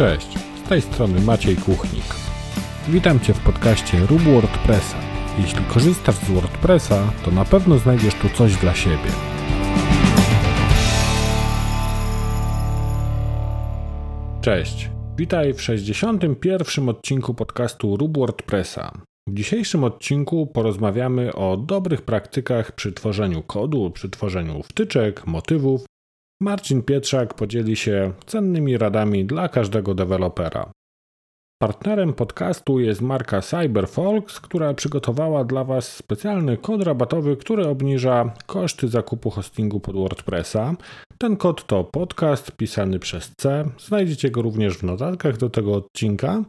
Cześć, z tej strony Maciej Kuchnik. Witam Cię w podcaście Rób WordPressa. Jeśli korzystasz z WordPressa, to na pewno znajdziesz tu coś dla siebie. Cześć, witaj w 61. odcinku podcastu Rób WordPressa. W dzisiejszym odcinku porozmawiamy o dobrych praktykach przy tworzeniu kodu, przy tworzeniu wtyczek, motywów Marcin Pietrzak podzieli się cennymi radami dla każdego dewelopera. Partnerem podcastu jest marka CyberFolks, która przygotowała dla Was specjalny kod rabatowy, który obniża koszty zakupu hostingu pod WordPressa. Ten kod to podcast pisany przez C. Znajdziecie go również w notatkach do tego odcinka.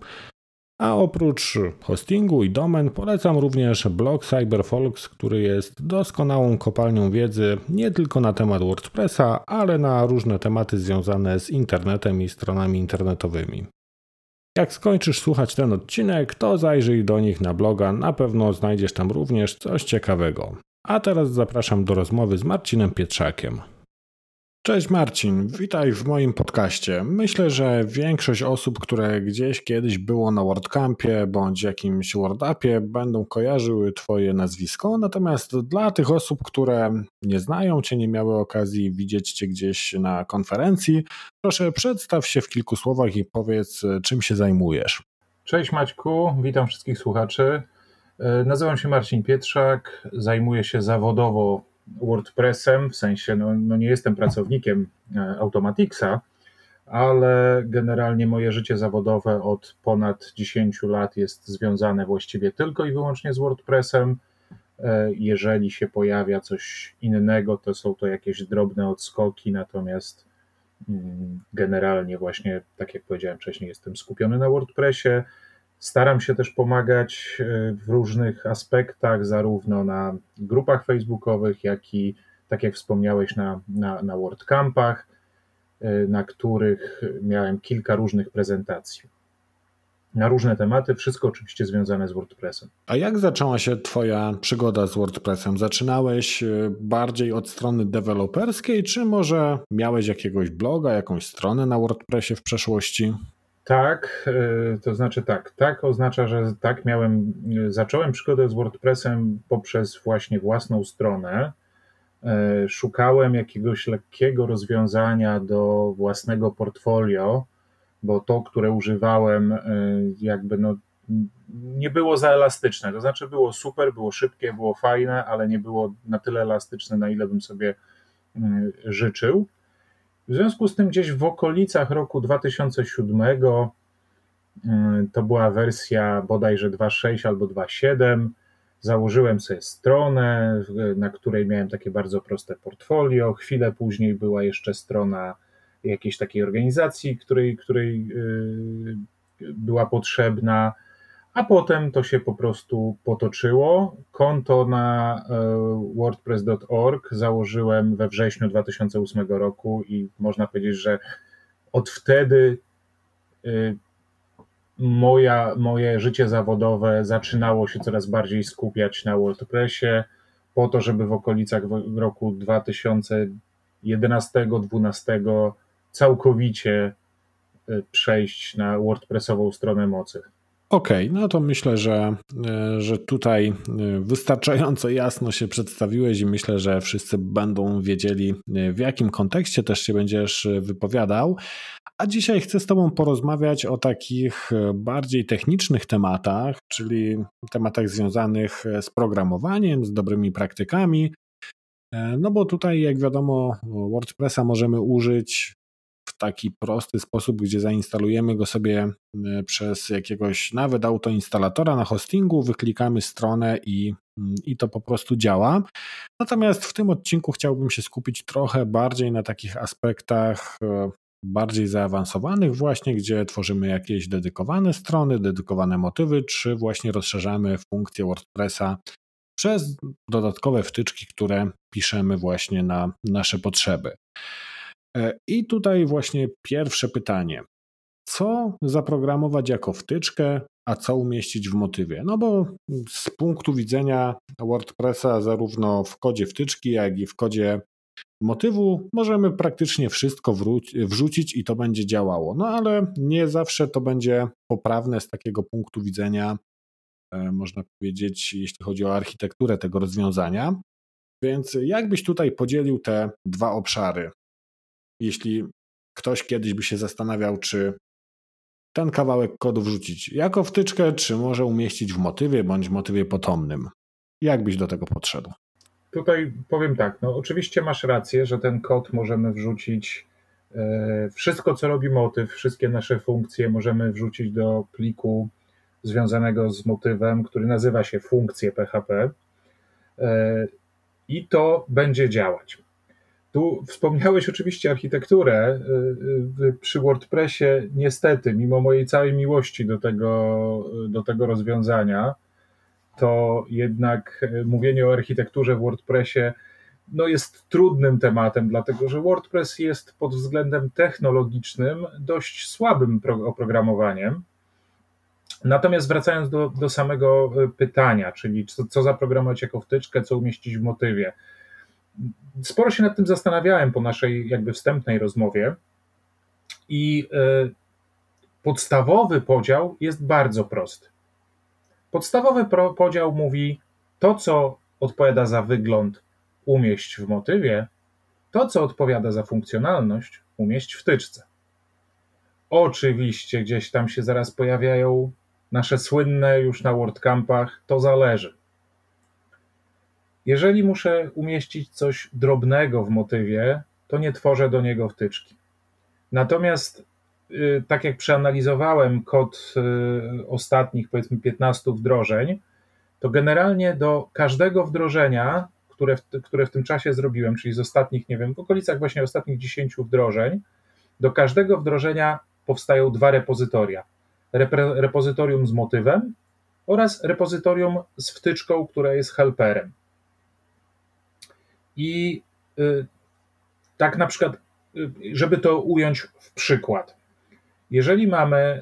A oprócz hostingu i domen polecam również blog CyberFolks, który jest doskonałą kopalnią wiedzy nie tylko na temat WordPressa, ale na różne tematy związane z internetem i stronami internetowymi. Jak skończysz słuchać ten odcinek, to zajrzyj do nich na bloga, na pewno znajdziesz tam również coś ciekawego. A teraz zapraszam do rozmowy z Marcinem Pietrzakiem. Cześć Marcin, witaj w moim podcaście. Myślę, że większość osób, które gdzieś kiedyś było na WordCampie bądź jakimś WordUpie, będą kojarzyły Twoje nazwisko. Natomiast dla tych osób, które nie znają Cię, nie miały okazji widzieć Cię gdzieś na konferencji, proszę przedstaw się w kilku słowach i powiedz, czym się zajmujesz. Cześć Maćku, witam wszystkich słuchaczy. E, nazywam się Marcin Pietrzak, zajmuję się zawodowo WordPressem, w sensie no, no nie jestem pracownikiem e, Automaticsa, ale generalnie moje życie zawodowe od ponad 10 lat jest związane właściwie tylko i wyłącznie z WordPressem. E, jeżeli się pojawia coś innego, to są to jakieś drobne odskoki, natomiast mm, generalnie właśnie, tak jak powiedziałem wcześniej, jestem skupiony na WordPressie. Staram się też pomagać e, w różnych aspektach, zarówno na grupach facebookowych, jak i, tak jak wspomniałeś, na, na, na WordCampach, e, na których miałem kilka różnych prezentacji. Na różne tematy, wszystko oczywiście związane z WordPressem. A jak zaczęła się Twoja przygoda z WordPressem? Zaczynałeś e, bardziej od strony deweloperskiej, czy może miałeś jakiegoś bloga, jakąś stronę na WordPressie w przeszłości? Tak, e, to znaczy tak. Tak oznacza, że tak miałem, zacząłem przygodę z WordPressem poprzez właśnie własną stronę. E, szukałem jakiegoś lekkiego rozwiązania do własnego portfolio, bo to, które używałem, e, jakby no, nie było za elastyczne. To znaczy było super, było szybkie, było fajne, ale nie było na tyle elastyczne, na ile bym sobie życzył. W związku z tym gdzieś w okolicach roku 2007 y, to była wersja bodajże 2.6 albo 2.7. Założyłem sobie stronę, na której miałem takie bardzo proste portfolio. Chwilę później była jeszcze strona jakiejś takiej organizacji, której, której y, była potrzebna a potem to się po prostu potoczyło. Konto na e, wordpress.org założyłem we wrześniu 2008 roku i można powiedzieć, że od wtedy e, moja, moje życie zawodowe zaczynało się coraz bardziej skupiać na WordPressie, po to, żeby w okolicach roku 2011-2012 całkowicie e, przejść na WordPressową stronę mocy. Okej, okay, no to myślę, że, e, że tutaj e, wystarczająco jasno się przedstawiłeś i myślę, że wszyscy będą wiedzieli, e, w jakim kontekście też się będziesz wypowiadał. A dzisiaj chcę z Tobą porozmawiać o takich bardziej technicznych tematach, czyli tematach związanych z programowaniem, z dobrymi praktykami. No bo tutaj, jak wiadomo, WordPressa możemy użyć taki prosty sposób, gdzie zainstalujemy go sobie e, przez jakiegoś nawet autoinstalatora na hostingu, wyklikamy stronę i, mm, i to po prostu działa. Natomiast w tym odcinku chciałbym się skupić trochę bardziej na takich aspektach e, bardziej zaawansowanych właśnie, gdzie tworzymy jakieś dedykowane strony, dedykowane motywy, czy właśnie rozszerzamy funkcję WordPressa przez dodatkowe wtyczki, które piszemy właśnie na nasze potrzeby. E, I tutaj właśnie pierwsze pytanie. Co zaprogramować jako wtyczkę, a co umieścić w motywie? No bo z punktu widzenia WordPressa, zarówno w kodzie wtyczki, jak i w kodzie motywu możemy praktycznie wszystko wrzucić i to będzie działało. No ale nie zawsze to będzie poprawne z takiego punktu widzenia, e, można powiedzieć, jeśli chodzi o architekturę tego rozwiązania. Więc jakbyś tutaj podzielił te dwa obszary? Jeśli ktoś kiedyś by się zastanawiał, czy ten kawałek kodu wrzucić jako wtyczkę, czy może umieścić w motywie bądź motywie potomnym. Jak byś do tego podszedł? Tutaj powiem tak, no oczywiście masz rację, że ten kod możemy wrzucić, e, wszystko co robi motyw, wszystkie nasze funkcje możemy wrzucić do pliku związanego z motywem, który nazywa się funkcje PHP e, i to będzie działać. Tu wspomniałeś oczywiście architekturę. Y, y, przy WordPressie, niestety, mimo mojej całej miłości do tego, do tego rozwiązania, to jednak mówienie o architekturze w WordPressie no jest trudnym tematem, dlatego że WordPress jest pod względem technologicznym dość słabym oprogramowaniem. Natomiast wracając do, do samego pytania, czyli co, co zaprogramować jako wtyczkę, co umieścić w motywie sporo się nad tym zastanawiałem po naszej jakby wstępnej rozmowie i e, podstawowy podział jest bardzo prosty. Podstawowy podział mówi to, co odpowiada za wygląd, umieść w motywie, to, co odpowiada za funkcjonalność, umieść w tyczce. Oczywiście gdzieś tam się zaraz pojawiają nasze słynne już na WordCampach, to zależy. Jeżeli muszę umieścić coś drobnego w motywie, to nie tworzę do niego wtyczki. Natomiast, y, tak jak przeanalizowałem kod y, ostatnich, powiedzmy, 15 wdrożeń, to generalnie do każdego wdrożenia, które w, które w tym czasie zrobiłem, czyli z ostatnich, nie wiem, w okolicach właśnie ostatnich 10 wdrożeń, do każdego wdrożenia powstają dwa repozytoria. repozytorium z motywem oraz repozytorium z wtyczką, która jest helperem. I y, tak na przykład, y, żeby to ująć w przykład, jeżeli mamy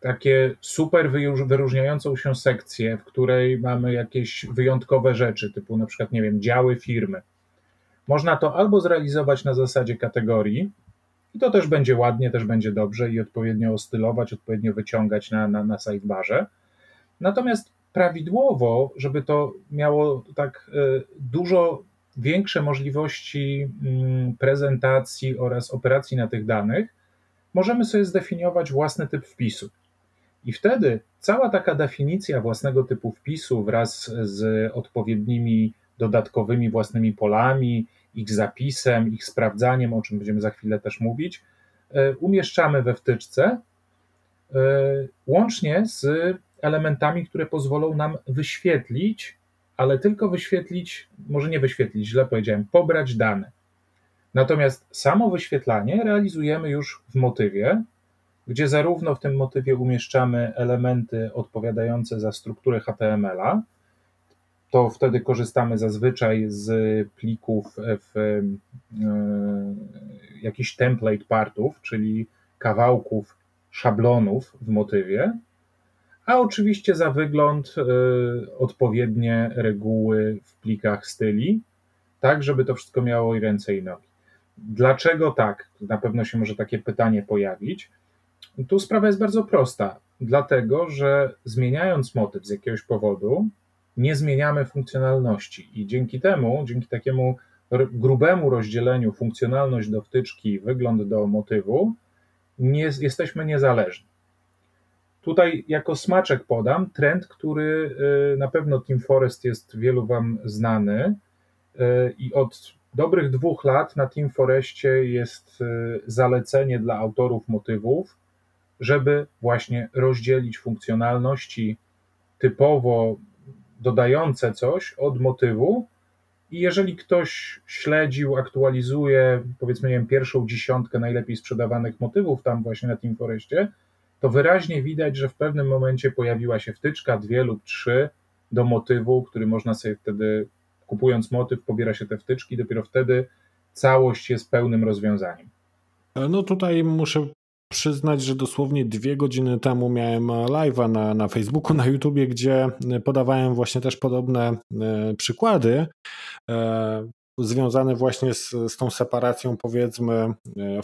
takie super wyróżniającą się sekcję, w której mamy jakieś wyjątkowe rzeczy, typu na przykład, nie wiem, działy firmy, można to albo zrealizować na zasadzie kategorii, i to też będzie ładnie, też będzie dobrze i odpowiednio ostylować, odpowiednio wyciągać na, na, na sidebarze. Natomiast prawidłowo, żeby to miało tak y, dużo większe możliwości mm, prezentacji oraz operacji na tych danych, możemy sobie zdefiniować własny typ wpisu. I wtedy cała taka definicja własnego typu wpisu wraz z odpowiednimi dodatkowymi własnymi polami, ich zapisem, ich sprawdzaniem, o czym będziemy za chwilę też mówić, e, umieszczamy we wtyczce, e, łącznie z elementami, które pozwolą nam wyświetlić ale tylko wyświetlić, może nie wyświetlić, źle powiedziałem, pobrać dane. Natomiast samo wyświetlanie realizujemy już w motywie, gdzie zarówno w tym motywie umieszczamy elementy odpowiadające za strukturę HTML-a, to wtedy korzystamy zazwyczaj z plików w e, jakichś template partów, czyli kawałków szablonów w motywie, a oczywiście za wygląd y, odpowiednie reguły w plikach styli, tak żeby to wszystko miało i ręce i nogi. Dlaczego tak? Na pewno się może takie pytanie pojawić. Tu sprawa jest bardzo prosta. Dlatego, że zmieniając motyw z jakiegoś powodu, nie zmieniamy funkcjonalności i dzięki temu, dzięki takiemu grubemu rozdzieleniu funkcjonalność do wtyczki, wygląd do motywu, nie, jesteśmy niezależni. Tutaj jako smaczek podam trend, który y, na pewno Team Forest jest wielu Wam znany y, i od dobrych dwóch lat na Team Forestie jest y, zalecenie dla autorów motywów, żeby właśnie rozdzielić funkcjonalności typowo dodające coś od motywu. I jeżeli ktoś śledził, aktualizuje, powiedzmy, nie wiem, pierwszą dziesiątkę najlepiej sprzedawanych motywów tam właśnie na Team Forestie, to wyraźnie widać, że w pewnym momencie pojawiła się wtyczka, dwie lub trzy do motywu, który można sobie wtedy, kupując motyw, pobiera się te wtyczki, dopiero wtedy całość jest pełnym rozwiązaniem. No tutaj muszę przyznać, że dosłownie dwie godziny temu miałem live'a na, na Facebooku, na YouTubie, gdzie podawałem właśnie też podobne e, przykłady. E, związane właśnie z, z tą separacją, powiedzmy,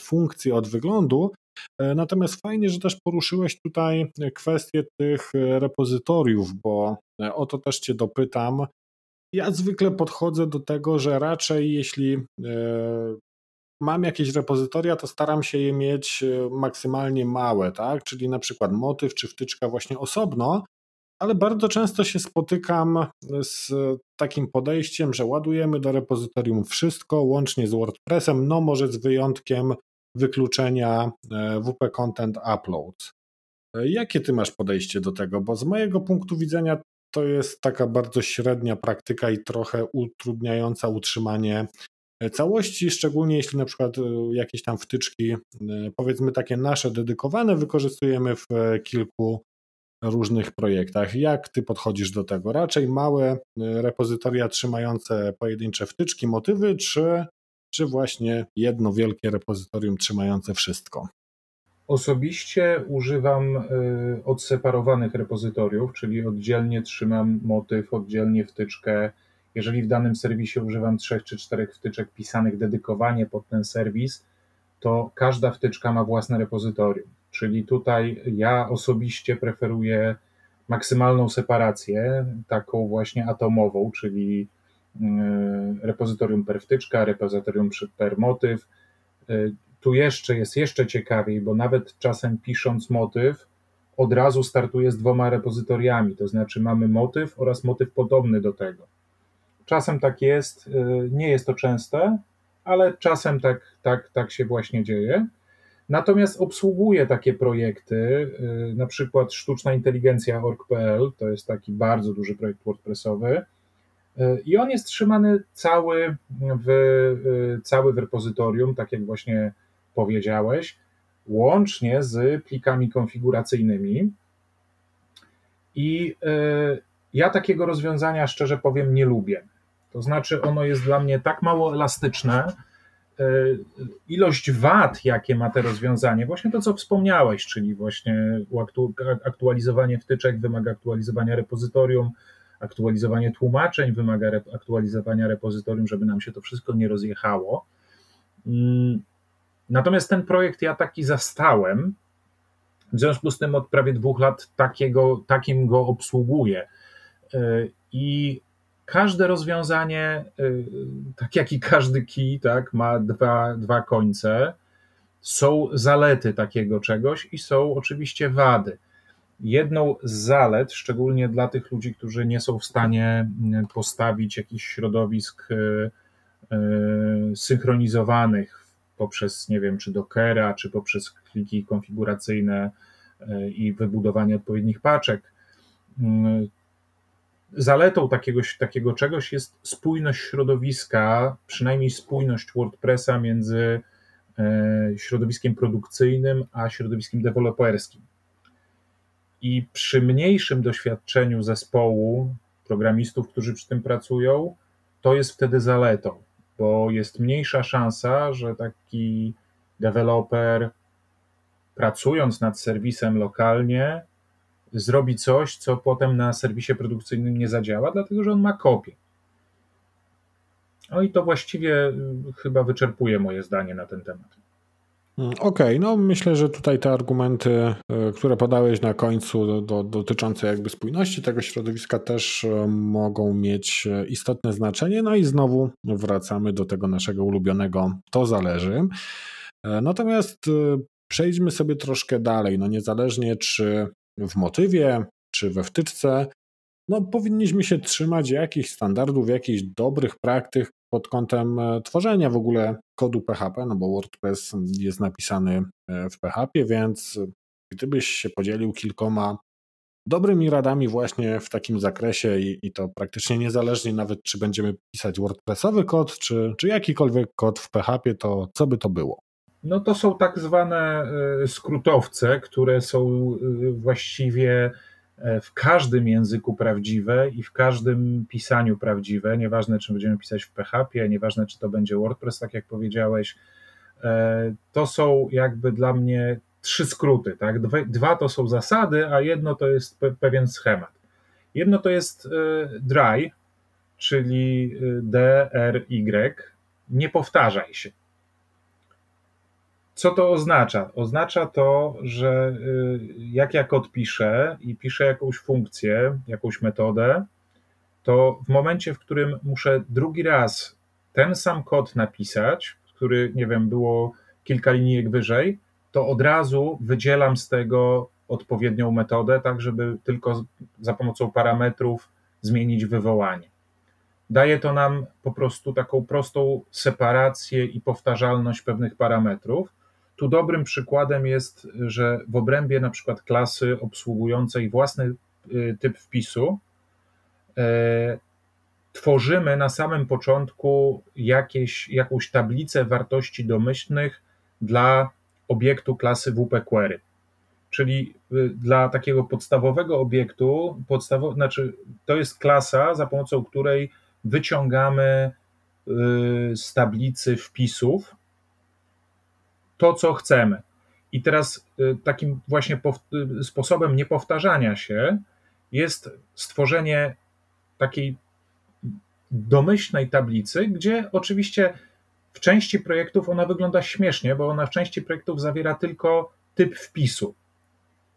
funkcji od wyglądu. Natomiast fajnie, że też poruszyłeś tutaj kwestię tych repozytoriów, bo o to też Cię dopytam. Ja zwykle podchodzę do tego, że raczej jeśli mam jakieś repozytoria, to staram się je mieć e, maksymalnie małe, tak? Czyli na przykład motyw czy wtyczka właśnie osobno, ale bardzo często się spotykam z takim podejściem, że ładujemy do repozytorium wszystko, łącznie z WordPressem, no może z wyjątkiem wykluczenia e, WP Content Uploads. E, jakie ty masz podejście do tego? Bo z mojego punktu widzenia to jest taka bardzo średnia praktyka i trochę utrudniająca utrzymanie całości, szczególnie jeśli na przykład e, jakieś tam wtyczki, e, powiedzmy takie nasze dedykowane, wykorzystujemy w e, kilku różnych projektach. Jak ty podchodzisz do tego? Raczej małe repozytoria trzymające pojedyncze wtyczki, motywy, czy, czy właśnie jedno wielkie repozytorium trzymające wszystko? Osobiście używam odseparowanych repozytoriów, czyli oddzielnie trzymam motyw, oddzielnie wtyczkę, jeżeli w danym serwisie używam trzech czy czterech wtyczek pisanych dedykowanie pod ten serwis, to każda wtyczka ma własne repozytorium. Czyli tutaj ja osobiście preferuję maksymalną separację, taką właśnie atomową, czyli repozytorium per wtyczka, repozytorium per motyw. E, tu jeszcze jest jeszcze ciekawiej, bo nawet czasem pisząc motyw, od razu startuję z dwoma repozytoriami, to znaczy mamy motyw oraz motyw podobny do tego. Czasem tak jest, y, nie jest to częste, ale czasem tak, tak, tak się właśnie dzieje. Natomiast obsługuję takie projekty, y, na przykład sztuczna inteligencja.org.pl, to jest taki bardzo duży projekt WordPressowy y, i on jest trzymany cały w, cały w repozytorium, tak jak właśnie powiedziałeś, łącznie z plikami konfiguracyjnymi. I ja takiego rozwiązania, szczerze powiem, nie lubię. To znaczy, ono jest dla mnie tak mało elastyczne. E, ilość wad, jakie ma to rozwiązanie, właśnie to, co wspomniałeś, czyli właśnie aktualizowanie wtyczek wymaga aktualizowania repozytorium, aktualizowanie tłumaczeń wymaga aktualizowania repozytorium, żeby nam się to wszystko nie rozjechało. Mm, natomiast ten projekt ja taki zastałem, w związku z tym od prawie dwóch lat takiego, takim go obsługuję. E, I każde rozwiązanie, y, tak jak i każdy kij, tak, ma dwa, dwa końce. Są zalety takiego czegoś i są oczywiście wady. Jedną z zalet, szczególnie dla tych ludzi, którzy nie są w stanie y, postawić jakichś środowisk y, synchronizowanych poprzez, nie wiem, czy Dockera, czy poprzez kliki konfiguracyjne i wybudowanie odpowiednich paczek, zaletą takiego, takiego czegoś jest spójność środowiska, przynajmniej spójność WordPressa między e, środowiskiem produkcyjnym a środowiskiem deweloperskim. I przy mniejszym doświadczeniu zespołu programistów, którzy przy tym pracują, to jest wtedy zaletą, bo jest mniejsza szansa, że taki deweloper pracując nad serwisem lokalnie zrobi coś, co potem na serwisie produkcyjnym nie zadziała, dlatego że on ma kopię. No i to właściwie chyba wyczerpuje moje zdanie na ten temat. Mm, okej, okay, no myślę, że tutaj te argumenty, y, które podałeś na końcu do, do, dotyczące jakby spójności tego środowiska też y, mogą mieć istotne znaczenie. No i znowu wracamy do tego naszego ulubionego to zależy. Natomiast przejdźmy sobie troszkę dalej. No niezależnie czy w motywie czy we wtyczce, no powinniśmy się trzymać jakichś standardów, jakichś dobrych praktyk pod kątem e, tworzenia w ogóle kodu PHP, no bo WordPress jest napisany e, w PHP, więc gdybyś się podzielił kilkoma dobrymi radami właśnie w takim zakresie i, i, to praktycznie niezależnie nawet czy będziemy pisać WordPressowy kod, czy, czy jakikolwiek kod w PHP, to co by to było? No to są tak zwane e, skrótowce, które są właściwie w każdym języku prawdziwe i w każdym pisaniu prawdziwe, nieważne czy będziemy pisać w PHP, nieważne czy to będzie WordPress, tak jak powiedziałeś. To są jakby dla mnie trzy skróty, tak? Dwa to są zasady, a jedno to jest pewien schemat. Jedno to jest dry, czyli D, R, Y, nie powtarzaj się. Co to oznacza? Oznacza to, że jak ja kod piszę i piszę jakąś funkcję, jakąś metodę, to w momencie, w którym muszę drugi raz ten sam kod napisać, który, nie wiem, było kilka linijek wyżej, to od razu wydzielam z tego odpowiednią metodę, tak żeby tylko za pomocą parametrów zmienić wywołanie. Daje to nam po prostu taką prostą separację i powtarzalność pewnych parametrów. Tu dobrym przykładem jest, że w obrębie na przykład klasy obsługującej własny y, typ wpisu, e, tworzymy na samym początku jakieś, jakąś tablicę wartości domyślnych dla obiektu klasy WP Query. Czyli y, dla takiego podstawowego obiektu, podstawo, znaczy to jest klasa, za pomocą której wyciągamy y, z tablicy wpisów to, co chcemy. I teraz y, takim właśnie sposobem niepowtarzania się jest stworzenie takiej domyślnej tablicy, gdzie oczywiście w części projektów ona wygląda śmiesznie, bo ona w części projektów zawiera tylko typ wpisu,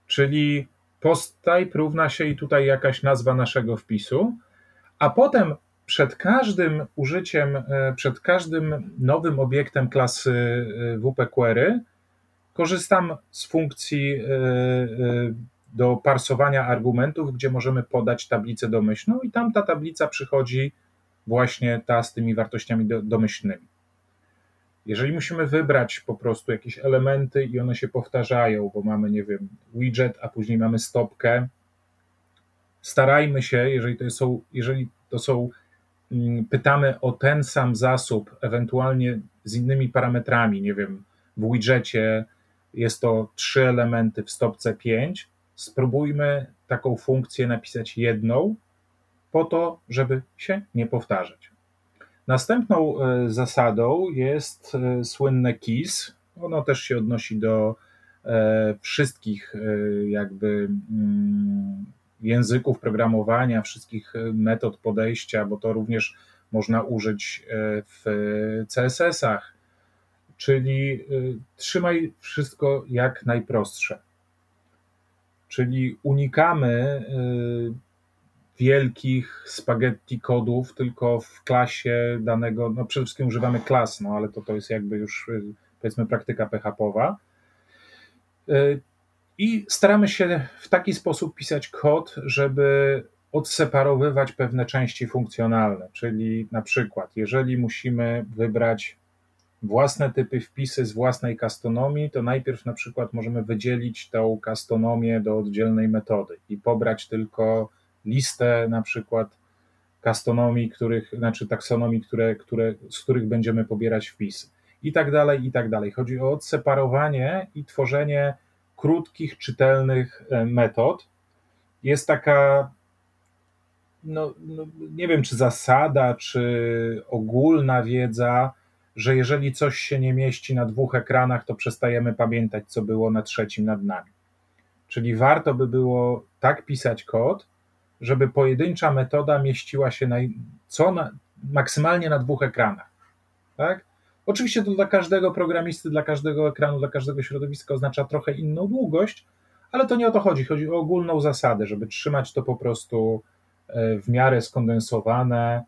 czyli posttype równa się i tutaj jakaś nazwa naszego wpisu, a potem przed każdym użyciem, e, przed każdym nowym obiektem klasy e, WP Query korzystam z funkcji e, do parsowania argumentów, gdzie możemy podać tablicę domyślną i tam ta tablica przychodzi właśnie ta z tymi wartościami domyślnymi. Jeżeli musimy wybrać po prostu jakieś elementy i one się powtarzają, bo mamy, nie wiem, widget, a później mamy stopkę, starajmy się, jeżeli to są, jeżeli to są pytamy o ten sam zasób, ewentualnie z innymi parametrami, nie wiem, w widgetie jest to trzy elementy, w stopce pięć, spróbujmy taką funkcję napisać jedną, po to, żeby się nie powtarzać. Następną e, zasadą jest e, słynne KISS. Ono też się odnosi do e, wszystkich jakby mm, języków programowania, wszystkich metod podejścia, bo to również można użyć w CSS-ach, czyli trzymaj wszystko jak najprostsze. Czyli unikamy wielkich spaghetti kodów, tylko w klasie danego, no przede wszystkim używamy klas, no ale to, to jest jakby już y, powiedzmy praktyka PHP-owa. I staramy się w taki sposób pisać kod, żeby odseparowywać pewne części funkcjonalne, czyli na przykład, jeżeli musimy wybrać własne typy wpisy z własnej kastonomii, to najpierw na przykład możemy wydzielić tą kastonomię do oddzielnej metody i pobrać tylko listę na przykład kastonomii, których, znaczy taksonomii, które, które, z których będziemy pobierać wpisy i tak dalej, i tak dalej. Chodzi o odseparowanie i tworzenie krótkich, czytelnych e, metod. Jest taka, no, no, nie wiem, czy zasada, czy ogólna wiedza, że jeżeli coś się nie mieści na dwóch ekranach, to przestajemy pamiętać, co było na trzecim nad nami. Czyli warto by było tak pisać kod, żeby pojedyncza metoda mieściła się na, co na, maksymalnie na dwóch ekranach. Tak? Oczywiście to dla każdego programisty, dla każdego ekranu, dla każdego środowiska oznacza trochę inną długość, ale to nie o to chodzi. Chodzi o ogólną zasadę, żeby trzymać to po prostu e, w miarę skondensowane.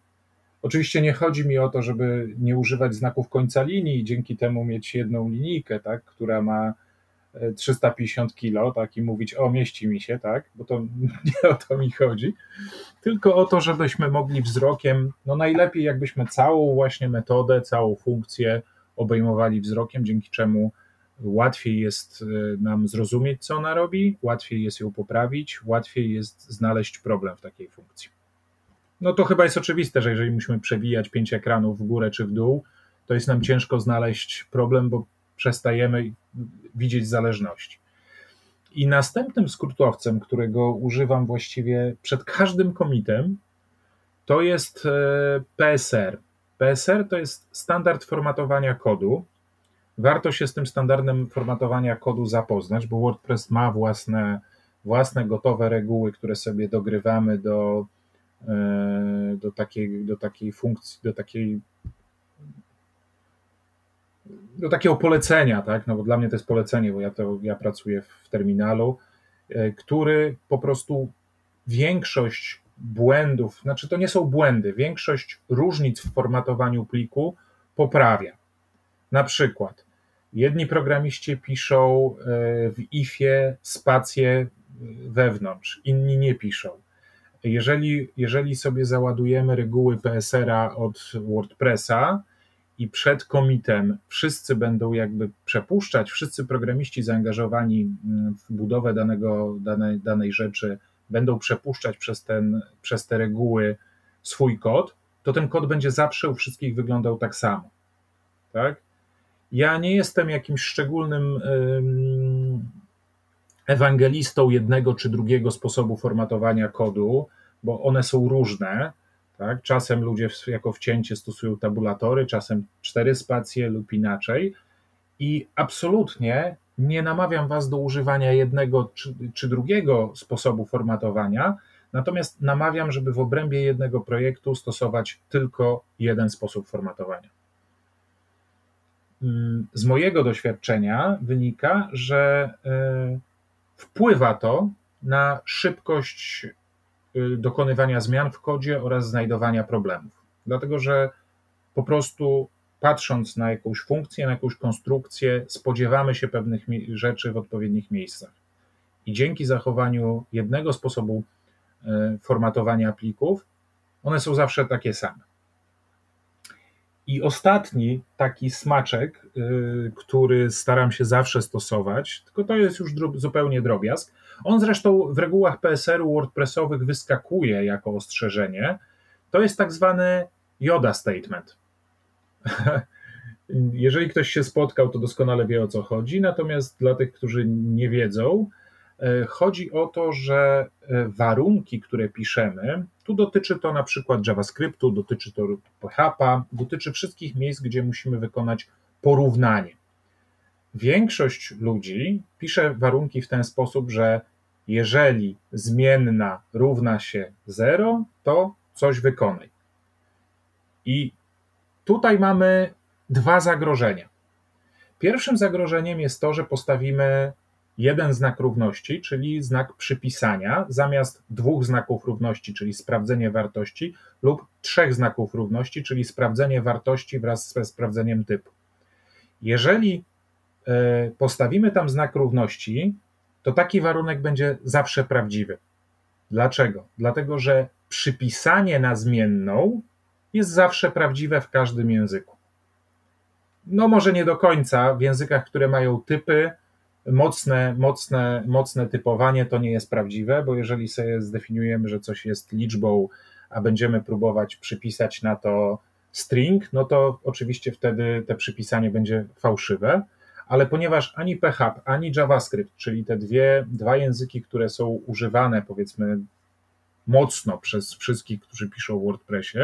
Oczywiście nie chodzi mi o to, żeby nie używać znaków końca linii i dzięki temu mieć jedną linijkę, tak, która ma 350 kilo, tak, i mówić, o, mieści mi się, tak, bo to nie o to mi chodzi, tylko o to, żebyśmy mogli wzrokiem, no najlepiej jakbyśmy całą właśnie metodę, całą funkcję obejmowali wzrokiem, dzięki czemu łatwiej jest e, nam zrozumieć, co ona robi, łatwiej jest ją poprawić, łatwiej jest znaleźć problem w takiej funkcji. No to chyba jest oczywiste, że jeżeli musimy przewijać pięć ekranów w górę czy w dół, to jest nam ciężko znaleźć problem, bo przestajemy widzieć zależności. I następnym skrótowcem, którego używam właściwie przed każdym komitem, to jest e, PSR. PSR to jest standard formatowania kodu. Warto się z tym standardem formatowania kodu zapoznać, bo WordPress ma własne, własne gotowe reguły, które sobie dogrywamy do do takiej, do takiej funkcji, do takiej do takiego polecenia, tak? No bo dla mnie to jest polecenie, bo ja, to, ja pracuję w terminalu, który po prostu większość błędów, znaczy to nie są błędy, większość różnic w formatowaniu pliku poprawia. Na przykład jedni programiści piszą e, w ifie spację wewnątrz, inni nie piszą. Jeżeli, jeżeli sobie załadujemy reguły PSR-a od WordPressa i przed komitem wszyscy będą jakby przepuszczać, wszyscy programiści zaangażowani w budowę danego, danej, danej rzeczy będą przepuszczać przez, ten, przez te reguły swój kod, to ten kod będzie zawsze u wszystkich wyglądał tak samo. Tak? Ja nie jestem jakimś szczególnym ewangelistą jednego czy drugiego sposobu formatowania kodu, bo one są różne. Tak? Czasem ludzie jako wcięcie stosują tabulatory, czasem cztery spacje lub inaczej. I absolutnie nie namawiam Was do używania jednego czy, czy drugiego sposobu formatowania, natomiast namawiam, żeby w obrębie jednego projektu stosować tylko jeden sposób formatowania. Mm, z mojego doświadczenia wynika, że e, wpływa to na szybkość dokonywania zmian w kodzie oraz znajdowania problemów. Dlatego, że po prostu patrząc na jakąś funkcję, na jakąś konstrukcję, spodziewamy się pewnych rzeczy w odpowiednich miejscach. I dzięki zachowaniu jednego sposobu e, formatowania plików, one są zawsze takie same. I ostatni taki smaczek, y, który staram się zawsze stosować, tylko to jest już zupełnie drobiazg. On zresztą w regułach PSR-u WordPressowych wyskakuje jako ostrzeżenie. To jest tak zwany Yoda Statement. Jeżeli ktoś się spotkał, to doskonale wie o co chodzi, natomiast dla tych, którzy nie wiedzą, e, chodzi o to, że e, warunki, które piszemy, tu dotyczy to na przykład JavaScriptu, dotyczy to PHP, dotyczy wszystkich miejsc, gdzie musimy wykonać porównanie. Większość ludzi pisze warunki w ten sposób, że jeżeli zmienna równa się 0, to coś wykonaj. I Tutaj mamy dwa zagrożenia. Pierwszym zagrożeniem jest to, że postawimy jeden znak równości, czyli znak przypisania, zamiast dwóch znaków równości, czyli sprawdzenie wartości, lub trzech znaków równości, czyli sprawdzenie wartości wraz ze sprawdzeniem typu. Jeżeli postawimy tam znak równości, to taki warunek będzie zawsze prawdziwy. Dlaczego? Dlatego, że przypisanie na zmienną jest zawsze prawdziwe w każdym języku. No może nie do końca, w językach, które mają typy, mocne, mocne, mocne typowanie to nie jest prawdziwe, bo jeżeli sobie zdefiniujemy, że coś jest liczbą, a będziemy próbować przypisać na to string, no to oczywiście wtedy te przypisanie będzie fałszywe, ale ponieważ ani PHP, ani JavaScript, czyli te dwie, dwa języki, które są używane powiedzmy mocno przez wszystkich, którzy piszą w WordPressie,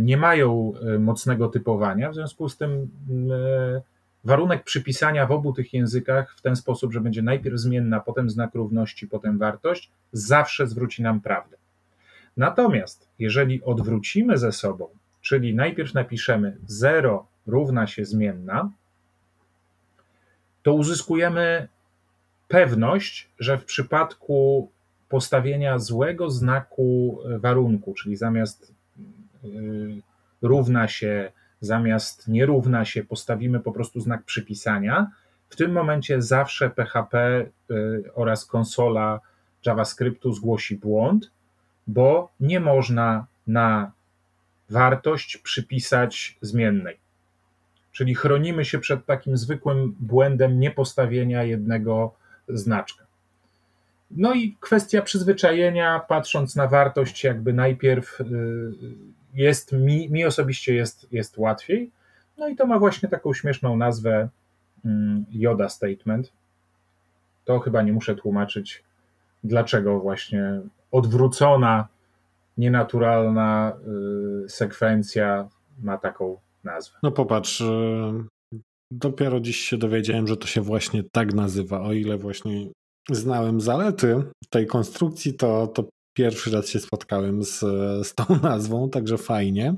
nie mają e, mocnego typowania, w związku z tym e, warunek przypisania w obu tych językach w ten sposób, że będzie najpierw zmienna, potem znak równości, potem wartość, zawsze zwróci nam prawdę. Natomiast jeżeli odwrócimy ze sobą, czyli najpierw napiszemy 0 równa się zmienna, to uzyskujemy pewność, że w przypadku postawienia złego znaku warunku, czyli zamiast Y, równa się, zamiast nie równa się, postawimy po prostu znak przypisania, w tym momencie zawsze PHP y, oraz konsola JavaScriptu zgłosi błąd, bo nie można na wartość przypisać zmiennej. Czyli chronimy się przed takim zwykłym błędem niepostawienia jednego znaczka. No i kwestia przyzwyczajenia, patrząc na wartość, jakby najpierw y, jest mi, mi osobiście jest, jest łatwiej. No i to ma właśnie taką śmieszną nazwę mm, Yoda Statement. To chyba nie muszę tłumaczyć, dlaczego właśnie odwrócona, nienaturalna y, sekwencja ma taką nazwę. No popatrz, y, dopiero dziś się dowiedziałem, że to się właśnie tak nazywa. O ile właśnie znałem zalety tej konstrukcji, to, to pierwszy raz się spotkałem z, z tą nazwą, także fajnie.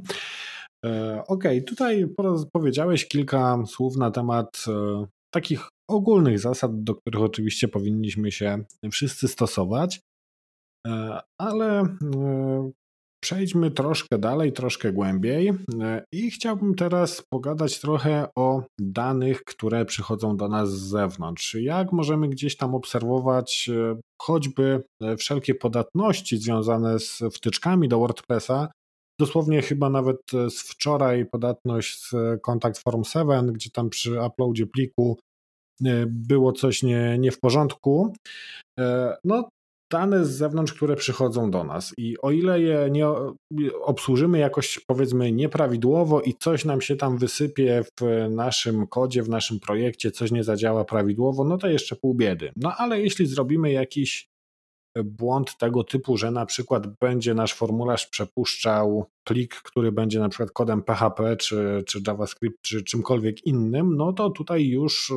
E, okej, okay, tutaj powiedziałeś kilka słów na temat e, takich ogólnych zasad, do których oczywiście powinniśmy się wszyscy stosować, e, ale Przejdźmy troszkę dalej, troszkę głębiej i chciałbym teraz pogadać trochę o danych, które przychodzą do nas z zewnątrz. Jak możemy gdzieś tam obserwować choćby wszelkie podatności związane z wtyczkami do WordPressa, Dosłownie chyba nawet e, z wczoraj podatność z Contact Form 7, gdzie tam przy uploadzie pliku e, było coś nie, nie w porządku. E, no, dane z zewnątrz, które przychodzą do nas i o ile je nie obsłużymy jakoś powiedzmy nieprawidłowo i coś nam się tam wysypie w naszym kodzie, w naszym projekcie, coś nie zadziała prawidłowo, no to jeszcze pół biedy. No ale jeśli zrobimy jakiś błąd tego typu, że na przykład będzie nasz formularz przepuszczał plik, który będzie na przykład kodem PHP czy, czy JavaScript czy czymkolwiek innym, no to tutaj już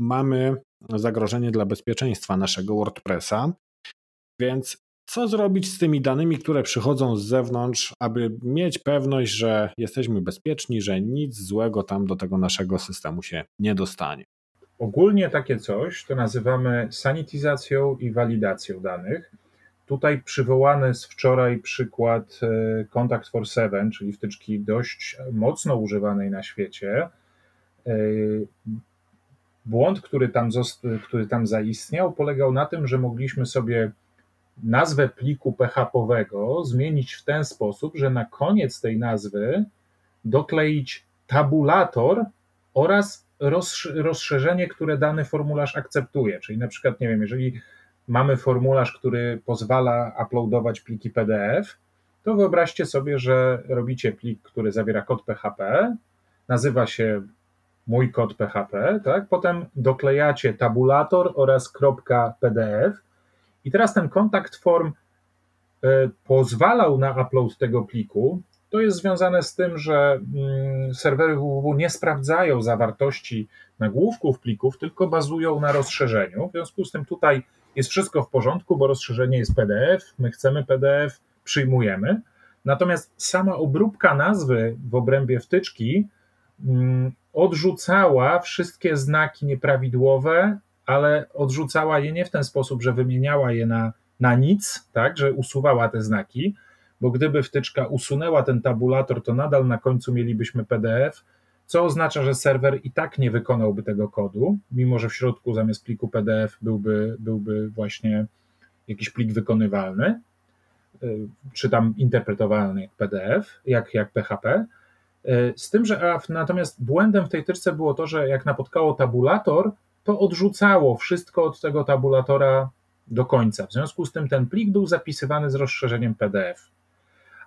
mamy zagrożenie dla bezpieczeństwa naszego WordPressa. Więc co zrobić z tymi danymi, które przychodzą z zewnątrz, aby mieć pewność, że jesteśmy bezpieczni, że nic złego tam do tego naszego systemu się nie dostanie? Ogólnie takie coś to nazywamy sanityzacją i walidacją danych. Tutaj przywołany z wczoraj przykład e, Contact for Seven, czyli wtyczki dość mocno używanej na świecie. E, błąd, który tam, który tam zaistniał, polegał na tym, że mogliśmy sobie nazwę pliku PHP-owego zmienić w ten sposób, że na koniec tej nazwy dokleić tabulator oraz rozszerzenie, które dany formularz akceptuje. Czyli na przykład, nie wiem, jeżeli mamy formularz, który pozwala uploadować pliki PDF, to wyobraźcie sobie, że robicie plik, który zawiera kod PHP, nazywa się mój kod PHP, tak? Potem doklejacie tabulator oraz .pdf i teraz ten kontakt form e, pozwalał na upload tego pliku, to jest związane z tym, że mm, serwery www nie sprawdzają zawartości nagłówków plików, tylko bazują na rozszerzeniu. W związku z tym tutaj jest wszystko w porządku, bo rozszerzenie jest PDF, my chcemy PDF, przyjmujemy. Natomiast sama obróbka nazwy w obrębie wtyczki mm, odrzucała wszystkie znaki nieprawidłowe, ale odrzucała je nie w ten sposób, że wymieniała je na, na nic, tak, że usuwała te znaki, bo gdyby wtyczka usunęła ten tabulator, to nadal na końcu mielibyśmy PDF, co oznacza, że serwer i tak nie wykonałby tego kodu, mimo że w środku zamiast pliku PDF byłby, byłby właśnie jakiś plik wykonywalny, y, czy tam interpretowalny jak PDF, jak, jak PHP. Y, z tym, że natomiast błędem w tej tyczce było to, że jak napotkało tabulator, to odrzucało wszystko od tego tabulatora do końca. W związku z tym ten plik był zapisywany z rozszerzeniem PDF.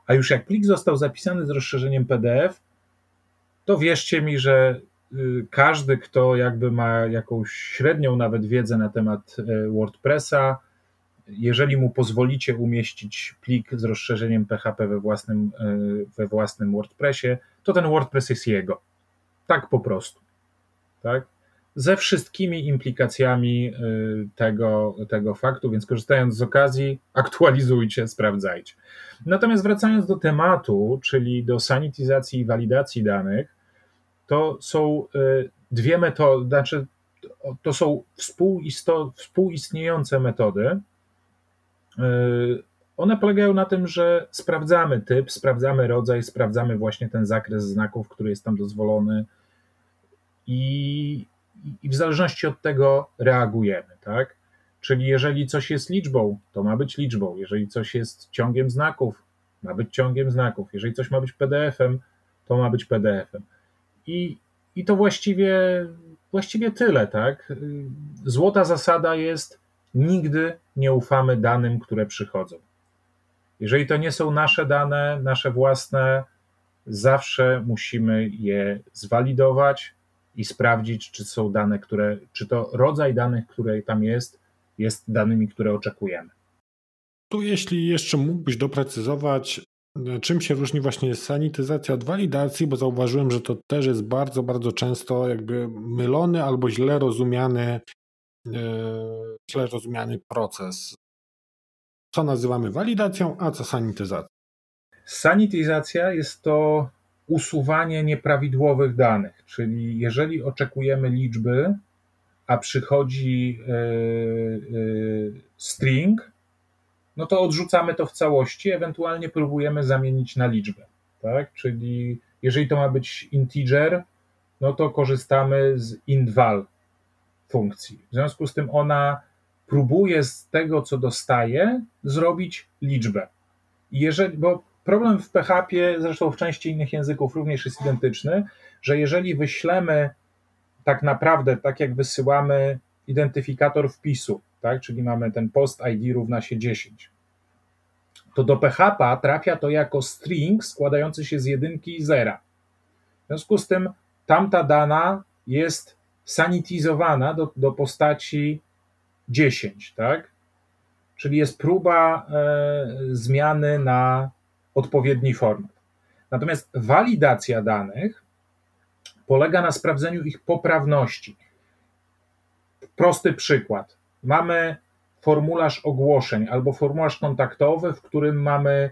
A już jak plik został zapisany z rozszerzeniem PDF, to wierzcie mi, że y, każdy, kto jakby ma jakąś średnią nawet wiedzę na temat y, WordPressa, jeżeli mu pozwolicie umieścić plik z rozszerzeniem PHP we własnym, y, we własnym WordPressie, to ten WordPress jest jego. Tak po prostu. Tak? Ze wszystkimi implikacjami tego, tego faktu, więc korzystając z okazji, aktualizujcie, sprawdzajcie. Natomiast wracając do tematu, czyli do sanityzacji i walidacji danych, to są e, dwie metody, znaczy to są współistniejące metody. E, one polegają na tym, że sprawdzamy typ, sprawdzamy rodzaj, sprawdzamy właśnie ten zakres znaków, który jest tam dozwolony i, i w zależności od tego reagujemy, tak? Czyli jeżeli coś jest liczbą, to ma być liczbą. Jeżeli coś jest ciągiem znaków, ma być ciągiem znaków. Jeżeli coś ma być PDF-em, to ma być PDF-em. I, i to właściwie, właściwie tyle, tak? Złota zasada jest nigdy nie ufamy danym, które przychodzą. Jeżeli to nie są nasze dane, nasze własne, zawsze musimy je zwalidować i sprawdzić, czy są dane, które, czy to rodzaj danych, które tam jest, jest danymi, które oczekujemy. Tu jeśli jeszcze mógłbyś doprecyzować, e, czym się różni właśnie sanityzacja od walidacji, bo zauważyłem, że to też jest bardzo, bardzo często jakby mylony albo źle rozumiany, e, źle rozumiany proces. co nazywamy walidacją, a co sanityzacją? Sanityzacja jest to usuwanie nieprawidłowych danych, czyli jeżeli oczekujemy liczby, a przychodzi e, e, string, no to odrzucamy to w całości, ewentualnie próbujemy zamienić na liczbę. Tak? Czyli jeżeli to ma być integer, no to korzystamy z indval funkcji. W związku z tym ona próbuje z tego, co dostaje, zrobić liczbę. jeżeli, bo problem w PHP, zresztą w części innych języków również jest identyczny, że jeżeli wyślemy tak naprawdę, tak jak wysyłamy identyfikator wpisu, tak, czyli mamy ten post ID równa się 10, to do PHP trafia to jako string składający się z jedynki i zera. W związku z tym tamta dana jest sanityzowana do, do postaci 10, tak? Czyli jest próba e, zmiany na odpowiedni format. Natomiast walidacja danych polega na sprawdzeniu ich poprawności. Prosty przykład. Mamy formularz ogłoszeń albo formularz kontaktowy, w którym mamy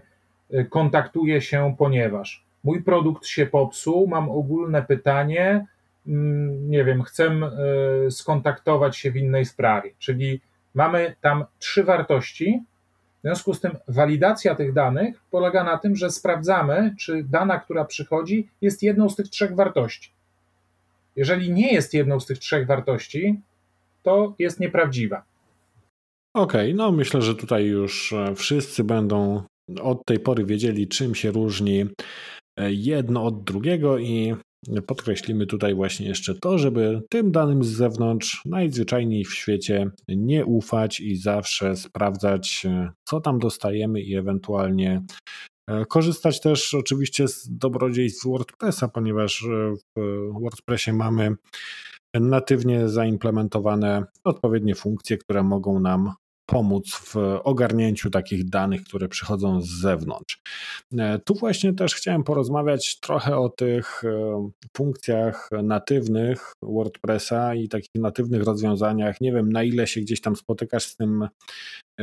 e, kontaktuje się, ponieważ mój produkt się popsuł, mam ogólne pytanie, mm, nie wiem, chcę e, skontaktować się w innej sprawie. Czyli mamy tam trzy wartości. W związku z tym walidacja tych danych polega na tym, że sprawdzamy, czy dana, która przychodzi, jest jedną z tych trzech wartości. Jeżeli nie jest jedną z tych trzech wartości, to jest nieprawdziwa. Okej, okay, no myślę, że tutaj już e, wszyscy będą od tej pory wiedzieli, czym się różni e, jedno od drugiego i podkreślimy tutaj właśnie jeszcze to, żeby tym danym z zewnątrz najzwyczajniej w świecie nie ufać i zawsze sprawdzać, e, co tam dostajemy i ewentualnie korzystać też oczywiście z dobrodziejstw WordPressa, ponieważ w WordPressie mamy natywnie zaimplementowane odpowiednie funkcje, które mogą nam pomóc w ogarnięciu takich danych, które przychodzą z zewnątrz. E, tu właśnie też chciałem porozmawiać trochę o tych e, funkcjach natywnych WordPressa i takich natywnych rozwiązaniach. Nie wiem, na ile się gdzieś tam spotykasz z tym e,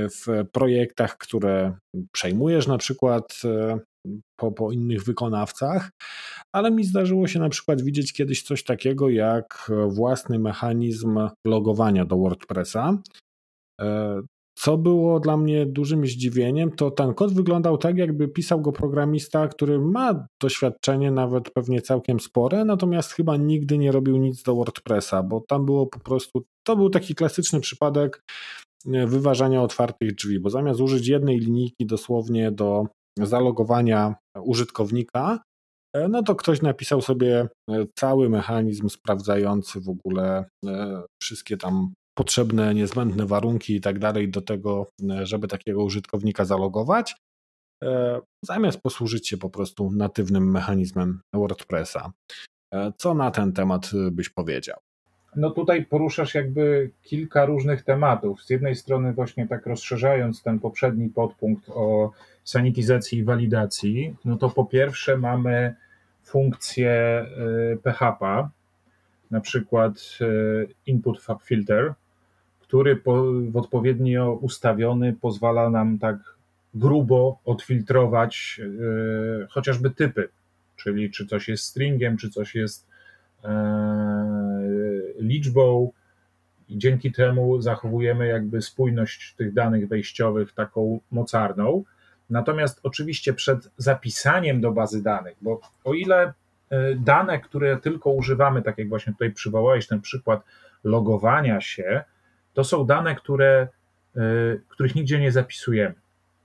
w projektach, które przejmujesz na przykład po, po innych wykonawcach, ale mi zdarzyło się na przykład widzieć kiedyś coś takiego jak własny mechanizm logowania do WordPressa. Co było dla mnie dużym zdziwieniem, to ten kod wyglądał tak, jakby pisał go programista, który ma doświadczenie, nawet pewnie całkiem spore, natomiast chyba nigdy nie robił nic do WordPressa, bo tam było po prostu, to był taki klasyczny przypadek e, wyważania otwartych drzwi, bo zamiast użyć jednej linijki dosłownie do zalogowania użytkownika, e, no to ktoś napisał sobie e, cały mechanizm sprawdzający w ogóle wszystkie tam potrzebne, niezbędne warunki i tak dalej do tego, żeby takiego użytkownika zalogować, e, zamiast posłużyć się po prostu natywnym mechanizmem WordPressa. E, co na ten temat byś powiedział? No tutaj poruszasz jakby kilka różnych tematów. Z jednej strony właśnie tak rozszerzając ten poprzedni podpunkt o sanityzacji i walidacji, no to po pierwsze mamy funkcję PHP, na przykład input filter, który po, w odpowiednio ustawiony pozwala nam tak grubo odfiltrować e, chociażby typy, czyli czy coś jest stringiem, czy coś jest e, liczbą i dzięki temu zachowujemy jakby spójność tych danych wejściowych taką mocarną. Natomiast oczywiście przed zapisaniem do bazy danych, bo o ile e, dane, które tylko używamy, tak jak właśnie tutaj przywołałeś ten przykład logowania się, to są dane, które, e, których nigdzie nie zapisujemy.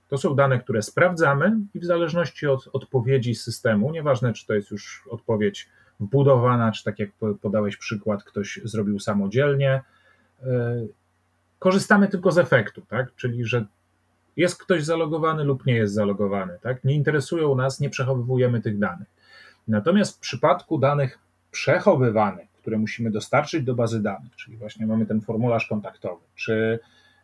To są dane, które sprawdzamy i w zależności od odpowiedzi systemu, nieważne czy to jest już odpowiedź wbudowana, czy tak jak podałeś przykład, ktoś zrobił samodzielnie, e, korzystamy tylko z efektu, tak? czyli że jest ktoś zalogowany lub nie jest zalogowany. Tak? Nie interesują nas, nie przechowujemy tych danych. Natomiast w przypadku danych przechowywanych, które musimy dostarczyć do bazy danych, czyli właśnie mamy ten formularz kontaktowy, czy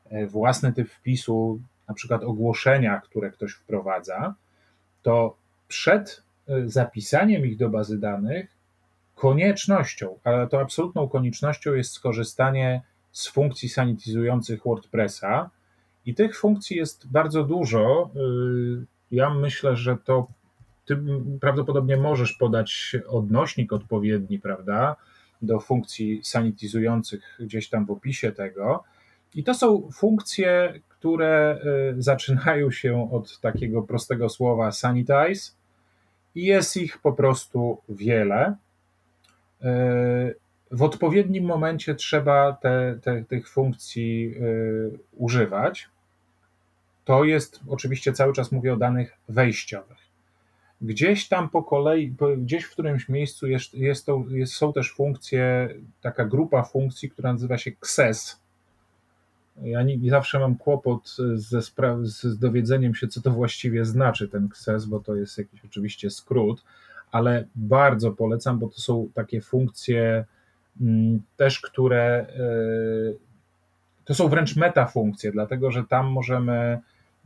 e, własny typ wpisu, na przykład ogłoszenia, które ktoś wprowadza, to przed e, zapisaniem ich do bazy danych koniecznością, ale to absolutną koniecznością jest skorzystanie z funkcji sanityzujących WordPressa I tych funkcji jest bardzo dużo. Ja myślę, że to ty prawdopodobnie możesz podać odnośnik odpowiedni, prawda, do funkcji sanitizujących gdzieś tam w opisie tego. I to są funkcje, które y, zaczynają się od takiego prostego słowa sanitize i jest ich po prostu wiele. Y, w odpowiednim momencie trzeba te, te, tych funkcji y, używać. To jest oczywiście cały czas mówię o danych wejściowych. Gdzieś tam po kolei, gdzieś w którymś miejscu jest, jest to, jest, są też funkcje, taka grupa funkcji, która nazywa się XES. Ja nie, nie zawsze mam kłopot ze spra- z dowiedzeniem się, co to właściwie znaczy ten XES, bo to jest jakiś oczywiście skrót, ale bardzo polecam, bo to są takie funkcje mm, też, które y, to są wręcz metafunkcje, dlatego że tam możemy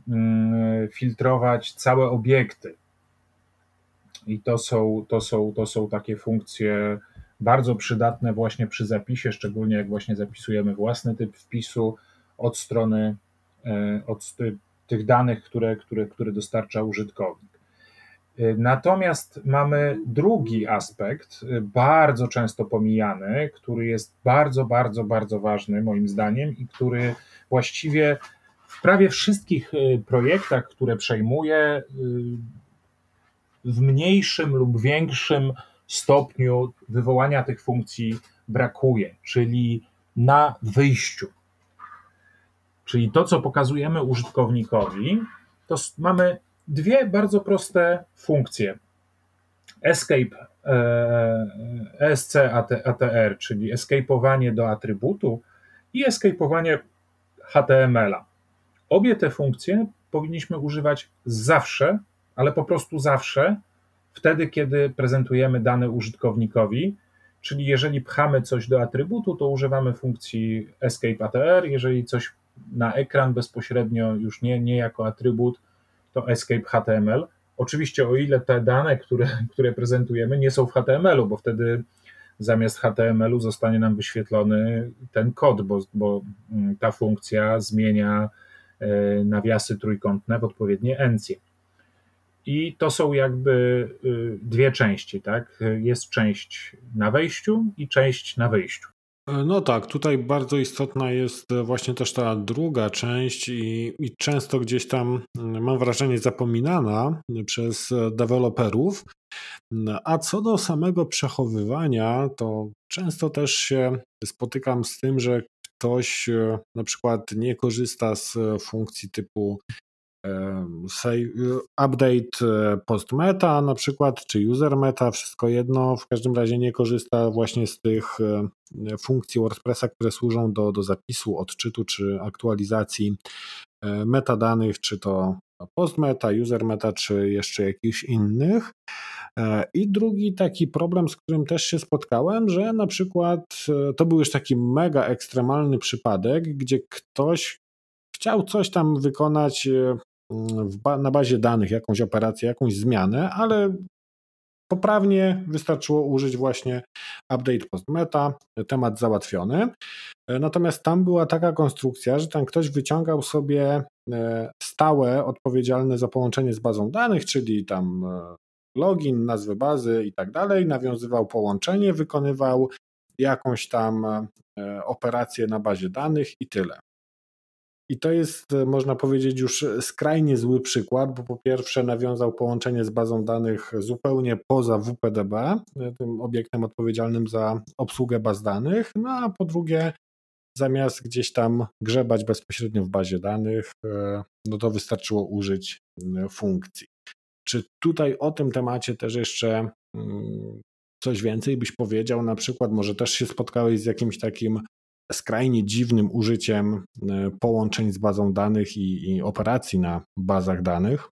mm, filtrować całe obiekty i to są, to są, to są takie funkcje bardzo przydatne właśnie przy zapisie, szczególnie jak właśnie zapisujemy własny typ wpisu od strony e, od tych danych, które, które, które dostarcza użytkownik. E, natomiast mamy drugi aspekt, e, bardzo często pomijany, który jest bardzo, bardzo, bardzo ważny moim zdaniem i który właściwie w prawie wszystkich projektach, które przejmuję, w mniejszym lub większym stopniu wywołania tych funkcji brakuje, czyli na wyjściu. Czyli to, co pokazujemy użytkownikowi, to mamy dwie bardzo proste funkcje. Escape ESC ATR, czyli escape'owanie do atrybutu i escape'owanie HTML-a. Obie te funkcje powinniśmy używać zawsze ale po prostu zawsze, wtedy, kiedy prezentujemy dane użytkownikowi, czyli jeżeli pchamy coś do atrybutu, to używamy funkcji escape ATR, jeżeli coś na ekran bezpośrednio, już nie, nie jako atrybut, to escape HTML. Oczywiście o ile te dane, które, które prezentujemy nie są w HTML-u, bo wtedy zamiast HTML-u zostanie nam wyświetlony ten kod, bo, bo mm, ta funkcja zmienia e, nawiasy trójkątne w odpowiednie encje. I to są jakby y, dwie części, tak? Jest część na wejściu i część na wyjściu. No tak, tutaj bardzo istotna jest właśnie też ta druga część i, i, często gdzieś tam, mm, mam wrażenie, zapominana przez deweloperów. A co do samego przechowywania, to często też się spotykam z tym, że ktoś e, na przykład nie korzysta z funkcji typu update e, post meta na przykład, czy user meta, wszystko jedno. W każdym razie nie korzysta właśnie z tych e, funkcji WordPressa, które służą do, do zapisu, odczytu czy aktualizacji e, metadanych, czy to post meta, user meta, czy jeszcze jakichś innych. I drugi taki problem, z którym też się spotkałem, że na przykład to był już taki mega ekstremalny przypadek, gdzie ktoś chciał coś tam wykonać ba na bazie danych jakąś operację, jakąś zmianę, ale poprawnie wystarczyło użyć właśnie update post meta, temat załatwiony. E, natomiast tam była taka konstrukcja, że tam ktoś wyciągał sobie e, stałe odpowiedzialne za połączenie z bazą danych, czyli tam e, login, nazwę bazy i tak dalej, nawiązywał połączenie, wykonywał jakąś tam operację na bazie danych i tyle. I to jest, e, można powiedzieć, już skrajnie zły przykład, bo po pierwsze nawiązał połączenie z bazą danych zupełnie poza WPDB, e, tym obiektem odpowiedzialnym za obsługę baz danych, no a po drugie, zamiast gdzieś tam grzebać bezpośrednio w bazie danych, e, no to wystarczyło użyć funkcji. Czy tutaj o tym temacie też jeszcze mm, coś więcej byś powiedział? Na przykład, może też się spotkałeś z jakimś takim skrajnie dziwnym użyciem e, połączeń z bazą danych i, i operacji na bazach danych.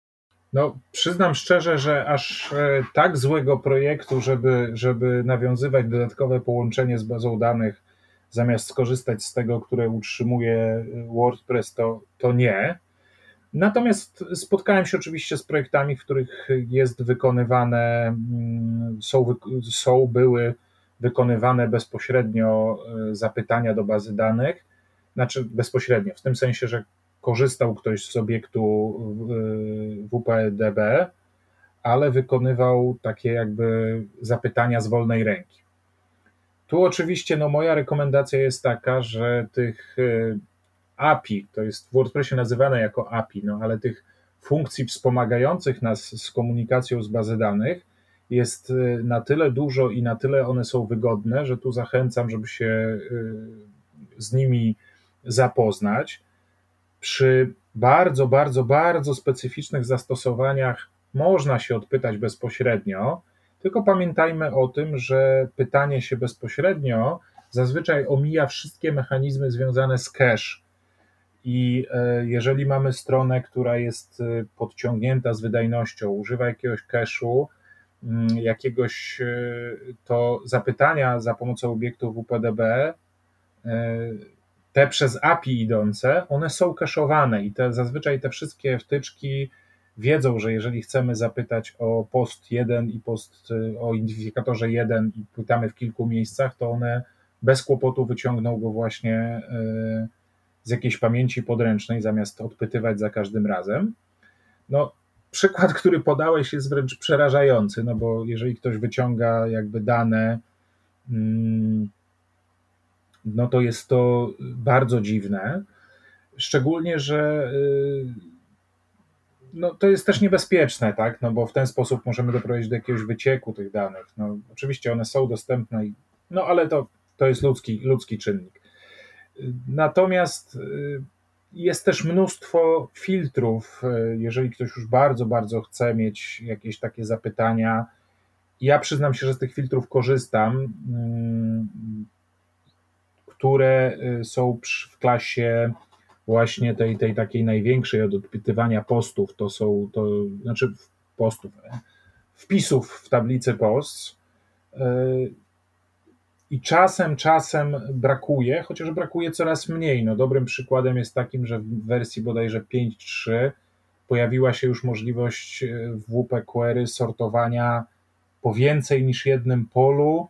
No, przyznam szczerze, że aż e, tak złego projektu, żeby, żeby nawiązywać dodatkowe połączenie z bazą danych, zamiast skorzystać z tego, które utrzymuje e, WordPress, to, to nie. Natomiast spotkałem się oczywiście z projektami, w których jest wykonywane, mm, są, są były wykonywane bezpośrednio e, zapytania do bazy danych, znaczy bezpośrednio, w tym sensie, że korzystał ktoś z obiektu WPDB, ale wykonywał takie jakby zapytania z wolnej ręki. Tu oczywiście no, moja rekomendacja jest taka, że tych API, to jest w WordPressie nazywane jako API, no ale tych funkcji wspomagających nas z komunikacją z bazy danych jest y, na tyle dużo i na tyle one są wygodne, że tu zachęcam, żeby się y, z nimi zapoznać. Przy bardzo, bardzo, bardzo specyficznych zastosowaniach można się odpytać bezpośrednio, tylko pamiętajmy o tym, że pytanie się bezpośrednio zazwyczaj omija wszystkie mechanizmy związane z cache i e, jeżeli mamy stronę, która jest e, podciągnięta z wydajnością, używa jakiegoś cache'u, jakiegoś e, to zapytania za pomocą obiektu WPDB, te przez API idące, one są cache'owane i te, zazwyczaj te wszystkie wtyczki wiedzą, że jeżeli chcemy zapytać o post 1 i post o identyfikatorze 1 i pytamy w kilku miejscach, to one bez kłopotu wyciągną go właśnie z jakiejś pamięci podręcznej, zamiast odpytywać za każdym razem. No, przykład, który podałeś, jest wręcz przerażający, no bo jeżeli ktoś wyciąga jakby dane, mm, no to jest to bardzo dziwne. Szczególnie, że y, no, to jest też niebezpieczne, tak? No bo w ten sposób możemy doprowadzić do jakiegoś wycieku tych danych. No, oczywiście one są dostępne, no ale to, to jest ludzki, ludzki czynnik. Natomiast y, jest też mnóstwo filtrów, y, jeżeli ktoś już bardzo, bardzo chce mieć jakieś takie zapytania. Ja przyznam się, że z tych filtrów korzystam, y, które są w klasie właśnie tej, tej takiej największej od odpytywania postów. To są, to znaczy postów, wpisów w tablicy post i czasem, czasem brakuje, chociaż brakuje coraz mniej. No, dobrym przykładem jest takim, że w wersji bodajże 5.3 pojawiła się już możliwość e, w Query sortowania po więcej niż jednym polu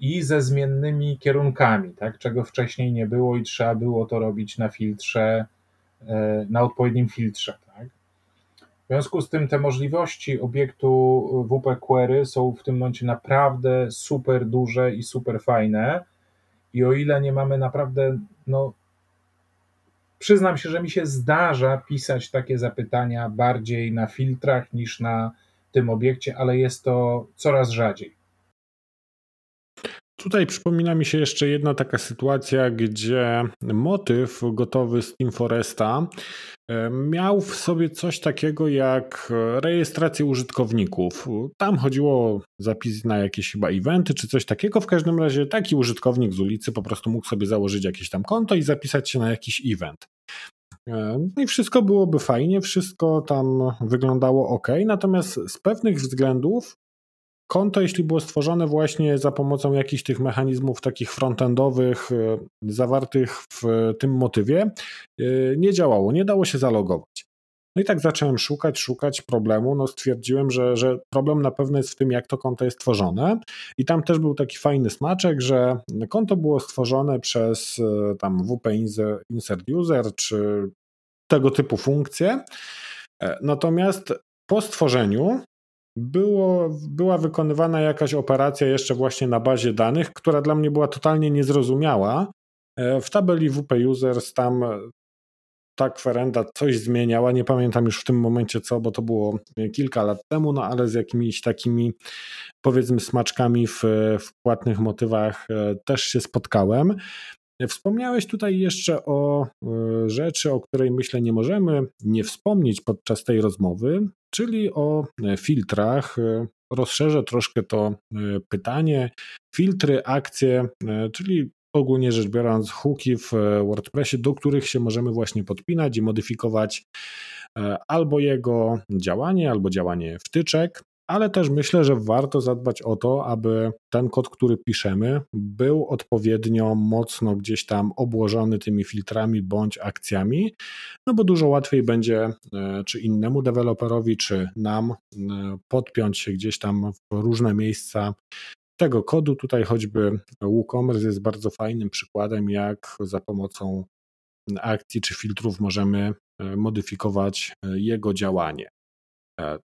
i ze zmiennymi kierunkami, tak? czego wcześniej nie było i trzeba było to robić na filtrze, e, na odpowiednim filtrze. W związku z tym te możliwości obiektu WP Query są w tym momencie naprawdę super duże i super fajne. I o ile nie mamy naprawdę, no, przyznam się, że mi się zdarza pisać takie zapytania bardziej na filtrach niż na tym obiekcie, ale jest to coraz rzadziej. Tutaj przypomina mi się jeszcze jedna taka sytuacja, gdzie motyw gotowy z Team Foresta e, miał w sobie coś takiego jak rejestrację użytkowników. Tam chodziło o zapis na jakieś chyba eventy czy coś takiego. W każdym razie taki użytkownik z ulicy po prostu mógł sobie założyć jakieś tam konto i zapisać się na jakiś event. E, no i wszystko byłoby fajnie, wszystko tam wyglądało ok, natomiast z pewnych względów konto, jeśli było stworzone właśnie za pomocą jakichś tych mechanizmów takich frontendowych e, zawartych w tym motywie, e, nie działało, nie dało się zalogować. No i tak zacząłem szukać, szukać problemu. No stwierdziłem, że, że problem na pewno jest w tym, jak to konto jest tworzone. I tam też był taki fajny smaczek, że konto było stworzone przez e, tam WP Insert User czy tego typu funkcje. Natomiast po stworzeniu było, była wykonywana jakaś operacja jeszcze właśnie na bazie danych, która dla mnie była totalnie niezrozumiała. E, w tabeli WP Users tam ta kwerenda coś zmieniała, nie pamiętam już w tym momencie co, bo to było kilka lat temu, no ale z jakimiś takimi powiedzmy smaczkami w, w płatnych motywach e, też się spotkałem. Wspomniałeś tutaj jeszcze o e, rzeczy, o której myślę nie możemy nie wspomnieć podczas tej rozmowy, czyli o e, filtrach. E, rozszerzę troszkę to pytanie. Filtry, akcje, czyli ogólnie rzecz biorąc, hooki w WordPressie, do których się możemy właśnie podpinać i modyfikować albo jego działanie, albo działanie wtyczek ale też myślę, że warto zadbać o to, aby ten kod, który piszemy, był odpowiednio mocno gdzieś tam obłożony tymi filtrami bądź akcjami, no bo dużo łatwiej będzie e, czy innemu deweloperowi, czy nam e, podpiąć się gdzieś tam w różne miejsca tego kodu. Tutaj choćby WooCommerce jest bardzo fajnym przykładem, jak za pomocą akcji czy filtrów możemy modyfikować jego działanie.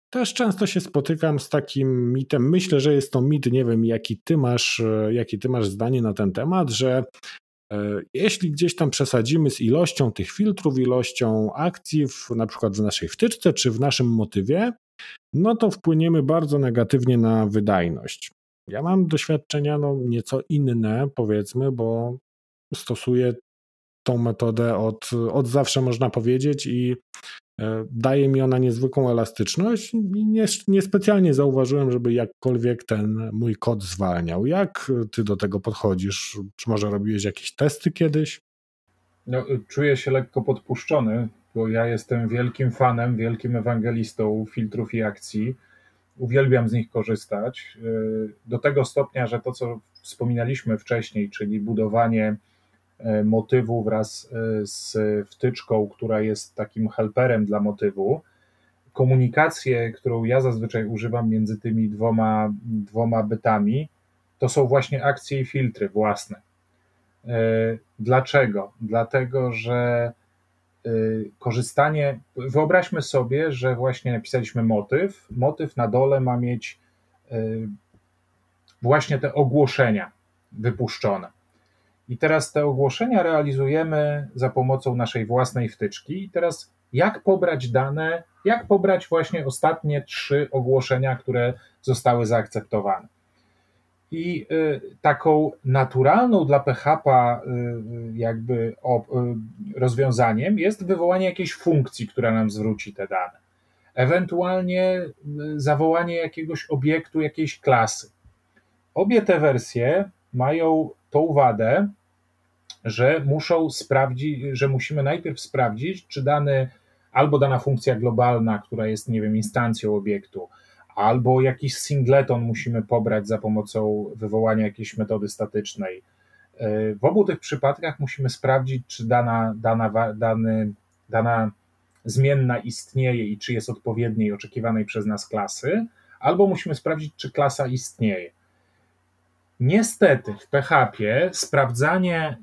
Też często się spotykam z takim mitem. Myślę, że jest to mit, nie wiem, jaki ty masz, jaki ty masz zdanie na ten temat, że jeśli gdzieś tam przesadzimy z ilością tych filtrów, ilością akcji, w, na przykład w naszej wtyczce czy w naszym motywie, no to wpłyniemy bardzo negatywnie na wydajność. Ja mam doświadczenia no, nieco inne, powiedzmy, bo stosuję tą metodę od, od zawsze, można powiedzieć, i e, daje mi ona niezwykłą elastyczność i nie, niespecjalnie zauważyłem, żeby jakkolwiek ten mój kod zwalniał. Jak ty do tego podchodzisz? Czy może robiłeś jakieś testy kiedyś? No, czuję się lekko podpuszczony, bo ja jestem wielkim fanem, wielkim ewangelistą filtrów i akcji. Uwielbiam z nich korzystać. Y, do tego stopnia, że to, co wspominaliśmy wcześniej, czyli budowanie e, motywu wraz e, z wtyczką, która jest takim helperem dla motywu, komunikację, którą ja zazwyczaj używam między tymi dwoma, dwoma bytami, to są właśnie akcje i filtry własne. E, dlaczego? Dlatego, że korzystanie, wyobraźmy sobie, że właśnie napisaliśmy motyw. Motyw na dole ma mieć właśnie te ogłoszenia wypuszczone. I teraz te ogłoszenia realizujemy za pomocą naszej własnej wtyczki. I teraz jak pobrać dane, jak pobrać właśnie ostatnie trzy ogłoszenia, które zostały zaakceptowane. I y, taką naturalną dla PHP y, y, jakby rozwiązaniem jest wywołanie jakiejś funkcji, która nam zwróci te dane. Ewentualnie zawołanie jakiegoś obiektu, jakiejś klasy. Obie te wersje mają tą wadę, że muszą sprawdzić, że musimy najpierw sprawdzić, czy dany albo dana funkcja globalna, która jest, nie wiem, instancją obiektu, albo jakiś singleton musimy pobrać za pomocą wywołania jakiejś metody statycznej. W obu tych przypadkach musimy sprawdzić, czy dana, dana, dany, dana zmienna istnieje i czy jest odpowiedniej oczekiwanej przez nas klasy, albo musimy sprawdzić, czy klasa istnieje. Niestety w PHP sprawdzanie,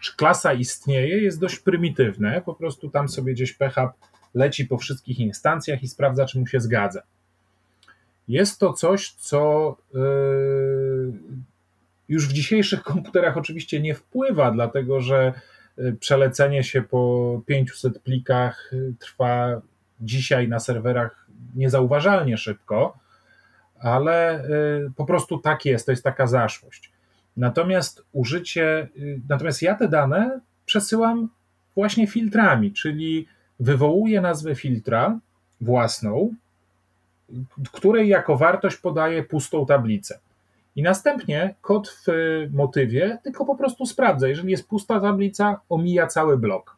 czy klasa istnieje, jest dość prymitywne. Po prostu tam sobie gdzieś PHP leci po wszystkich instancjach i sprawdza, czy mu się zgadza. Jest to coś, co y, już w dzisiejszych komputerach oczywiście nie wpływa, dlatego że y, przelecenie się po 500 plikach trwa dzisiaj na serwerach niezauważalnie szybko, ale po prostu tak jest, to jest taka zaszłość. Natomiast użycie, natomiast ja te dane przesyłam właśnie filtrami, czyli wywołuję nazwę filtra własną, której jako wartość podaje pustą tablicę. I następnie kod w motywie tylko po prostu sprawdza. Jeżeli jest pusta tablica, omija cały blok.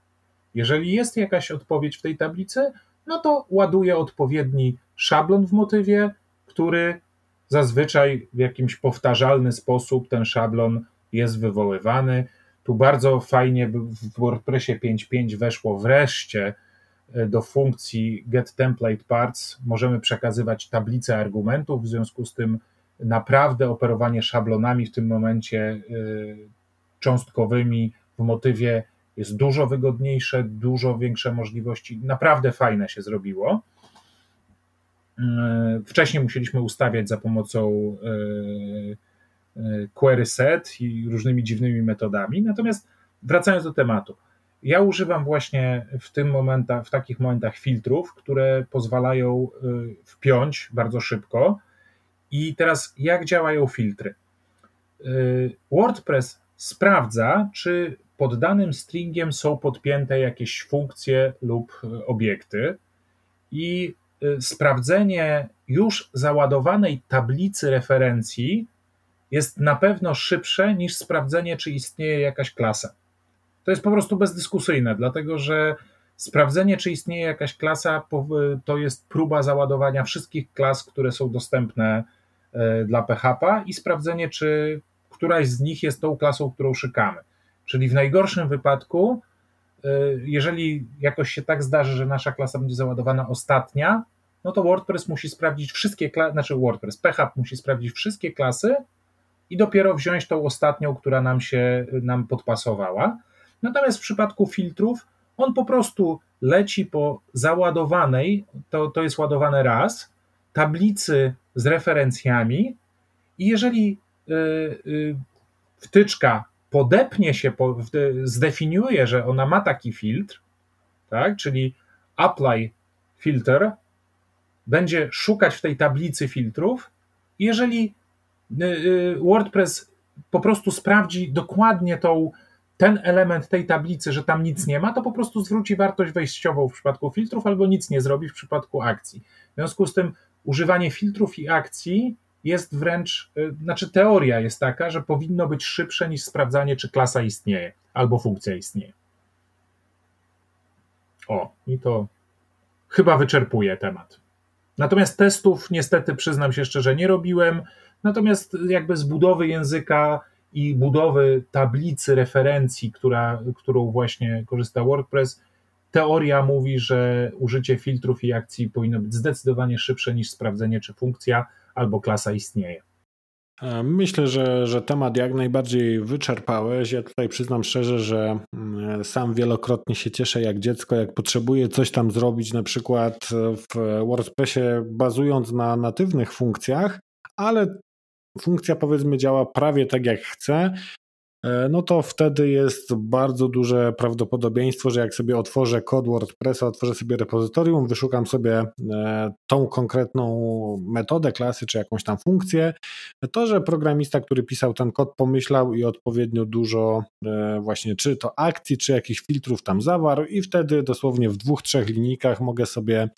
Jeżeli jest jakaś odpowiedź w tej tablicy, no to ładuje odpowiedni szablon w motywie, który zazwyczaj w jakimś powtarzalny sposób ten szablon jest wywoływany. Tu bardzo fajnie w WordPressie 5.5 weszło wreszcie E, do funkcji getTemplateParts możemy przekazywać tablice argumentów, w związku z tym naprawdę operowanie szablonami w tym momencie e, cząstkowymi w motywie jest dużo wygodniejsze, dużo większe możliwości, naprawdę fajne się zrobiło. E, wcześniej musieliśmy ustawiać za pomocą query set i różnymi dziwnymi metodami. Natomiast wracając do tematu, ja używam właśnie w tym momentach, w takich momentach filtrów, które pozwalają wpiąć bardzo szybko. I teraz jak działają filtry? WordPress sprawdza, czy pod danym stringiem są podpięte jakieś funkcje lub obiekty i sprawdzenie już załadowanej tablicy referencji jest na pewno szybsze niż sprawdzenie, czy istnieje jakaś klasa to jest po prostu bezdyskusyjne, dlatego że sprawdzenie, czy istnieje jakaś klasa, to jest próba załadowania wszystkich klas, które są dostępne e, dla PHP i sprawdzenie, czy któraś z nich jest tą klasą, którą szukamy. Czyli w najgorszym wypadku, jeżeli jakoś się tak zdarzy, że nasza klasa będzie załadowana ostatnia, no to WordPress musi sprawdzić wszystkie klasy, znaczy WordPress, PHP musi sprawdzić wszystkie klasy i dopiero wziąć tą ostatnią, która nam się nam podpasowała. Natomiast w przypadku filtrów On po prostu leci po załadowanej, to, to jest ładowane raz, tablicy z referencjami i jeżeli y, y, wtyczka podepnie się, zdefiniuje, że ona ma taki filtr, tak, czyli apply filter, będzie szukać w tej tablicy filtrów. Jeżeli y, WordPress po prostu sprawdzi dokładnie tą, ten element tej tablicy, że tam nic nie ma, to po prostu zwróci wartość wejściową w przypadku filtrów albo nic nie zrobi w przypadku akcji. W związku z tym używanie filtrów i akcji jest wręcz, y, znaczy teoria jest taka, że powinno być szybsze niż sprawdzanie, czy klasa istnieje albo funkcja istnieje. O, i to chyba wyczerpuje temat. Natomiast testów niestety przyznam się szczerze nie robiłem. Natomiast jakby z budowy języka i budowy tablicy referencji, która, którą właśnie korzysta WordPress, teoria mówi, że użycie filtrów i akcji powinno być zdecydowanie szybsze niż sprawdzenie, czy funkcja albo klasa istnieje. E, myślę, że, że temat jak najbardziej wyczerpałeś. Ja tutaj przyznam szczerze, że mm, sam wielokrotnie się cieszę jak dziecko, jak potrzebuję coś tam zrobić, na przykład w WordPressie bazując na natywnych funkcjach, ale funkcja powiedzmy działa prawie tak jak chcę, E, no to wtedy jest bardzo duże prawdopodobieństwo, że jak sobie otworzę kod WordPressa, otworzę sobie repozytorium, wyszukam sobie e, tą konkretną metodę klasy czy jakąś tam funkcję, to że programista, który pisał ten kod, pomyślał i odpowiednio dużo e, właśnie czy to akcji, czy jakichś filtrów tam zawarł i wtedy dosłownie w dwóch, trzech linijkach mogę sobie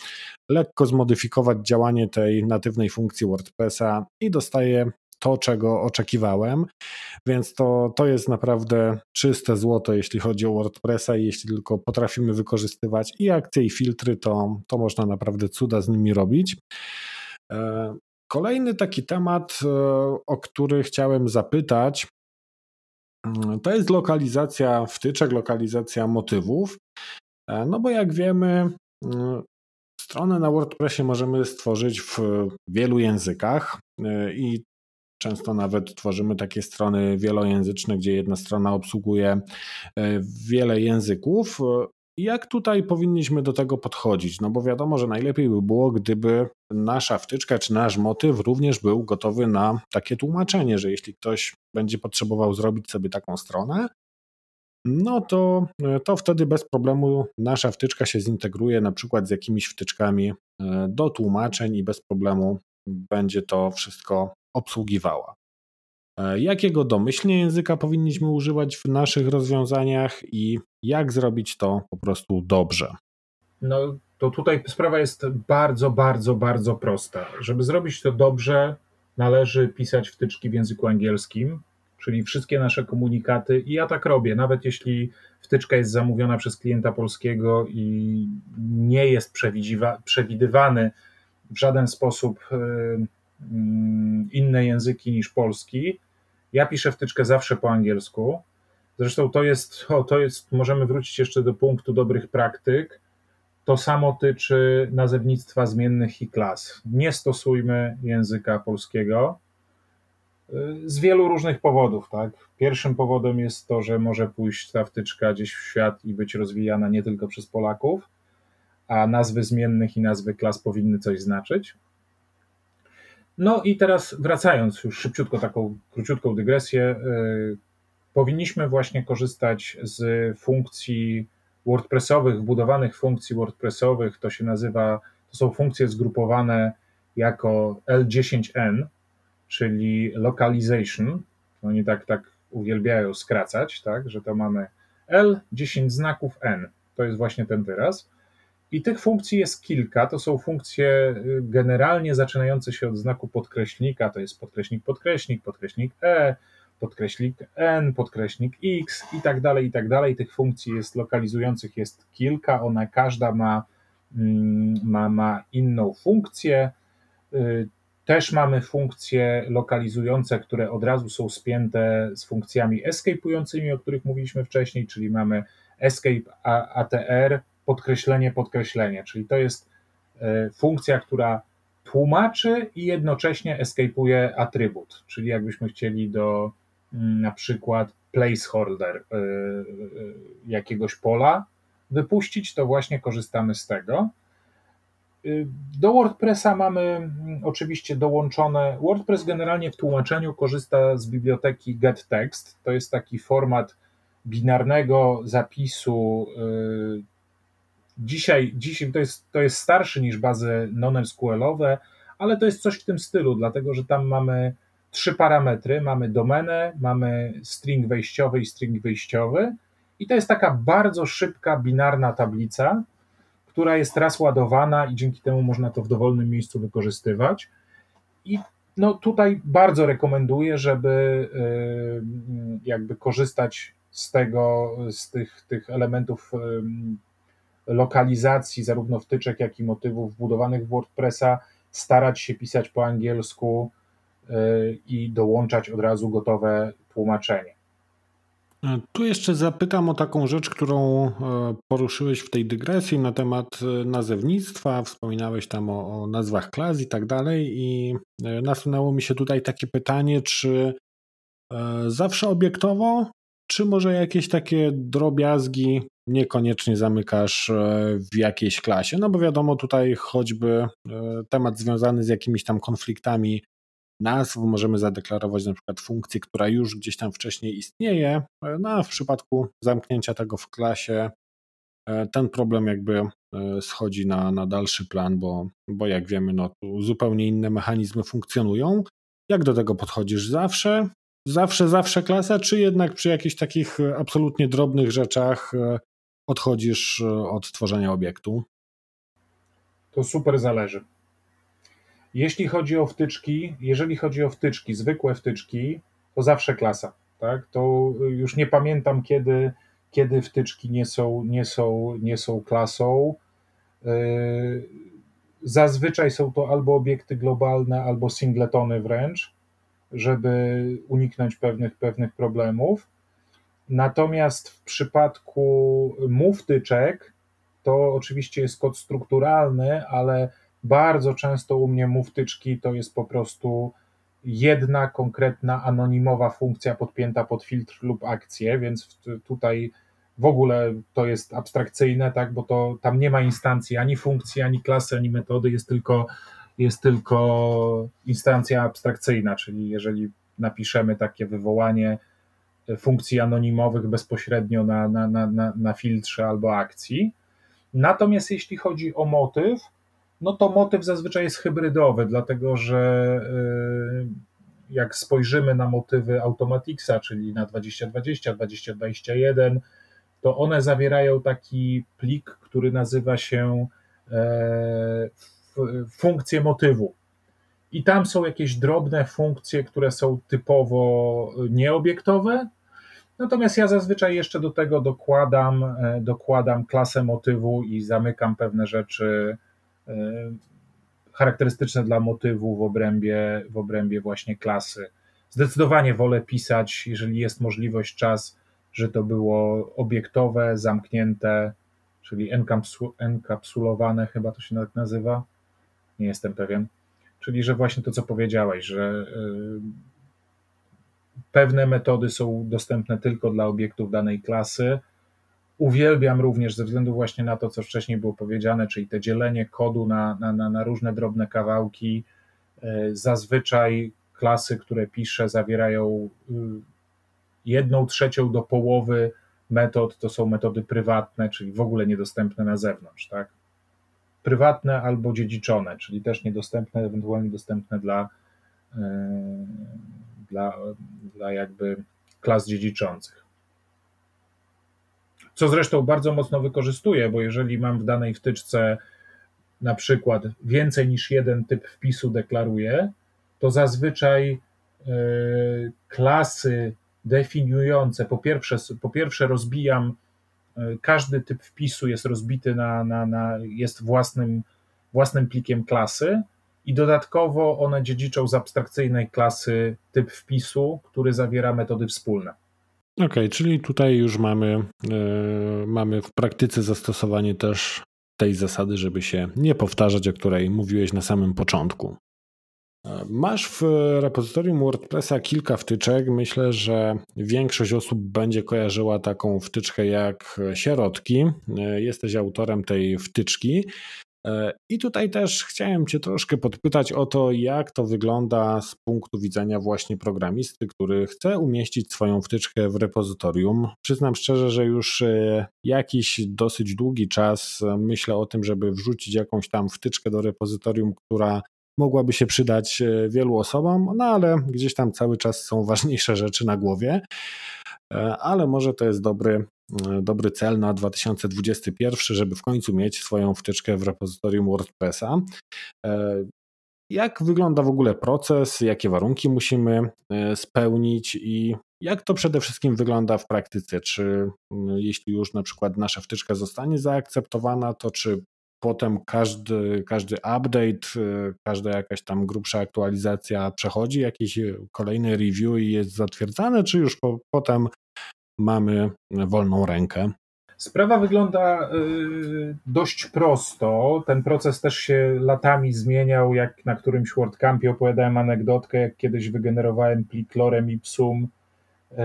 lekko zmodyfikować działanie tej natywnej funkcji WordPressa i dostaję to, czego oczekiwałem, więc to, to jest naprawdę czyste złoto, jeśli chodzi o WordPressa i jeśli tylko potrafimy wykorzystywać i akcje, i filtry, to, to można naprawdę cuda z nimi robić. E, kolejny taki temat, e, o który chciałem zapytać, mm, to jest lokalizacja wtyczek, lokalizacja motywów. E, no bo jak wiemy, mm, stronę na WordPressie możemy stworzyć w wielu językach i Często nawet tworzymy takie strony wielojęzyczne, gdzie jedna strona obsługuje e, wiele języków. Jak tutaj powinniśmy do tego podchodzić? No bo wiadomo, że najlepiej by było, gdyby nasza wtyczka czy nasz motyw również był gotowy na takie tłumaczenie, że jeśli ktoś będzie potrzebował zrobić sobie taką stronę, no to, to wtedy bez problemu nasza wtyczka się zintegruje na przykład z jakimiś wtyczkami e, do tłumaczeń i bez problemu będzie to wszystko obsługiwała. E, jakiego domyślnie języka powinniśmy używać w naszych rozwiązaniach i jak zrobić to po prostu dobrze? No to tutaj sprawa jest bardzo, bardzo, bardzo prosta. Żeby zrobić to dobrze, należy pisać wtyczki w języku angielskim, czyli wszystkie nasze komunikaty. I ja tak robię, nawet jeśli wtyczka jest zamówiona przez klienta polskiego i nie jest przewidywany w żaden sposób Mm, inne języki niż polski. Ja piszę wtyczkę zawsze po angielsku. Zresztą to jest, o, to jest, możemy wrócić jeszcze do punktu dobrych praktyk. To samo tyczy nazewnictwa zmiennych i klas. Nie stosujmy języka polskiego y, z wielu różnych powodów. Tak? Pierwszym powodem jest to, że może pójść ta wtyczka gdzieś w świat i być rozwijana nie tylko przez Polaków, a nazwy zmiennych i nazwy klas powinny coś znaczyć. No i teraz wracając już szybciutko, taką króciutką dygresję, yy, powinniśmy właśnie korzystać z funkcji WordPressowych, wbudowanych funkcji WordPressowych, to się nazywa, to są funkcje zgrupowane jako L10N, czyli localization. Oni tak, tak uwielbiają skracać, tak, że to mamy L, 10 znaków N. To jest właśnie ten wyraz. I tych funkcji jest kilka. To są funkcje y, generalnie zaczynające się od znaku podkreślnika, to jest podkreśnik, podkreśnik, podkreśnik E, podkreśnik N, podkreśnik X i tak dalej, i tak dalej. Tych funkcji jest lokalizujących jest kilka, one każda ma, mm, ma, ma inną funkcję. Y, też mamy funkcje lokalizujące, które od razu są spięte z funkcjami escape'ującymi, o których mówiliśmy wcześniej, czyli mamy escape ATR, podkreślenie, podkreślenie, czyli to jest e, funkcja, która tłumaczy i jednocześnie escape'uje atrybut, czyli jakbyśmy chcieli do mm, na przykład placeholder e, e, jakiegoś pola wypuścić, to właśnie korzystamy z tego. Do WordPressa mamy mm, oczywiście dołączone. WordPress generalnie w tłumaczeniu korzysta z biblioteki getText. To jest taki format binarnego zapisu. Dzisiaj, dzisiaj to, jest, to jest starszy niż bazy non-SQL-owe, ale to jest coś w tym stylu, dlatego że tam mamy trzy parametry. Mamy domenę, mamy string wejściowy i string wyjściowy. I to jest taka bardzo szybka, binarna tablica, która jest raz ładowana i dzięki temu można to w dowolnym miejscu wykorzystywać. I no tutaj bardzo rekomenduję, żeby y, jakby korzystać z tego, z tych, tych elementów lokalizacji, zarówno wtyczek, jak i motywów wbudowanych w WordPressa, starać się pisać po angielsku y, i dołączać od razu gotowe tłumaczenie. E, tu jeszcze zapytam o taką rzecz, którą e, poruszyłeś w tej dygresji na temat e, nazewnictwa. Wspominałeś tam o, o nazwach klas i tak dalej, i nasunęło mi się tutaj takie pytanie, czy zawsze obiektowo, czy może jakieś takie drobiazgi niekoniecznie zamykasz w jakiejś klasie? No bo wiadomo, tutaj choćby temat związany z jakimiś tam konfliktami nazw możemy zadeklarować na przykład funkcję, która już gdzieś tam wcześniej istnieje, no a w przypadku zamknięcia tego w klasie e, ten problem jakby e, schodzi na, na dalszy plan, bo, bo jak wiemy, no tu zupełnie inne mechanizmy funkcjonują. Jak do tego podchodzisz? Zawsze? Zawsze, zawsze klasa, czy jednak przy jakichś takich absolutnie drobnych rzeczach e, odchodzisz od tworzenia obiektu? To super zależy. Jeśli chodzi o wtyczki, jeżeli chodzi o wtyczki, zwykłe wtyczki, to zawsze klasa. Tak? To już nie pamiętam, kiedy, kiedy wtyczki nie są, nie, są, nie są klasą. Yy, zazwyczaj są to albo obiekty globalne, albo singletony wręcz, żeby uniknąć pewnych, pewnych problemów. Natomiast w przypadku mu wtyczek, to oczywiście jest kod strukturalny, ale bardzo często u mnie muftyczki to jest po prostu jedna konkretna anonimowa funkcja podpięta pod filtr lub akcję, więc tutaj w ogóle to jest abstrakcyjne, tak, bo to tam nie ma instancji ani funkcji, ani klasy, ani metody, jest tylko, jest tylko instancja abstrakcyjna, czyli jeżeli napiszemy takie wywołanie funkcji anonimowych bezpośrednio na, na, na, na filtrze albo akcji. Natomiast jeśli chodzi o motyw, no to motyw zazwyczaj jest hybrydowy, dlatego że y, jak spojrzymy na motywy Automaticsa, czyli na 2020, 2021, to one zawierają taki plik, który nazywa się e, funkcje motywu. I tam są jakieś drobne funkcje, które są typowo nieobiektowe. Natomiast ja zazwyczaj jeszcze do tego dokładam, e, dokładam klasę motywu i zamykam pewne rzeczy E, charakterystyczne dla motywu w obrębie, w obrębie właśnie klasy. Zdecydowanie wolę pisać, jeżeli jest możliwość, czas, że to było obiektowe, zamknięte, czyli enkapsulowane, chyba to się nazywa. Nie jestem pewien. Czyli, że właśnie to, co powiedziałeś, że e, pewne metody są dostępne tylko dla obiektów danej klasy, Uwielbiam również ze względu właśnie na to, co wcześniej było powiedziane, czyli te dzielenie kodu na, na, na różne drobne kawałki. E, zazwyczaj klasy, które piszę, zawierają y, jedną trzecią do połowy metod, to są metody prywatne, czyli w ogóle niedostępne na zewnątrz, tak? Prywatne albo dziedziczone, czyli też niedostępne, ewentualnie dostępne dla, e, dla, dla jakby klas dziedziczących. Co zresztą bardzo mocno wykorzystuję, bo jeżeli mam w danej wtyczce na przykład więcej niż jeden typ wpisu deklaruję, to zazwyczaj e, klasy definiujące, po pierwsze, po pierwsze rozbijam, każdy typ wpisu jest rozbity na, na, na jest własnym, własnym plikiem klasy i dodatkowo one dziedziczą z abstrakcyjnej klasy typ wpisu, który zawiera metody wspólne. Okej, okay, czyli tutaj już mamy, yy, mamy w praktyce zastosowanie też tej zasady, żeby się nie powtarzać, o której mówiłeś na samym początku. Masz w repozytorium WordPressa kilka wtyczek. Myślę, że większość osób będzie kojarzyła taką wtyczkę jak sierotki. Jesteś autorem tej wtyczki. I tutaj też chciałem Cię troszkę podpytać o to, jak to wygląda z punktu widzenia właśnie programisty, który chce umieścić swoją wtyczkę w repozytorium. Przyznam szczerze, że już e, jakiś dosyć długi czas myślę o tym, żeby wrzucić jakąś tam wtyczkę do repozytorium, która mogłaby się przydać e, wielu osobom, no ale gdzieś tam cały czas są ważniejsze rzeczy na głowie. E, ale może to jest dobry, e, dobry cel na 2021, żeby w końcu mieć swoją wtyczkę w repozytorium WordPressa. Jak wygląda w ogóle proces, jakie warunki musimy spełnić i jak to przede wszystkim wygląda w praktyce? Czy jeśli już na przykład nasza wtyczka zostanie zaakceptowana, to czy potem każdy, każdy update, y, każda jakaś tam grubsza aktualizacja przechodzi jakiś kolejny review i jest zatwierdzane, czy już po, potem mamy wolną rękę? Sprawa wygląda y, dość prosto. Ten proces też się latami zmieniał. Jak na którymś WordCampie opowiadałem anegdotkę, jak kiedyś wygenerowałem plik lorem ipsum, y,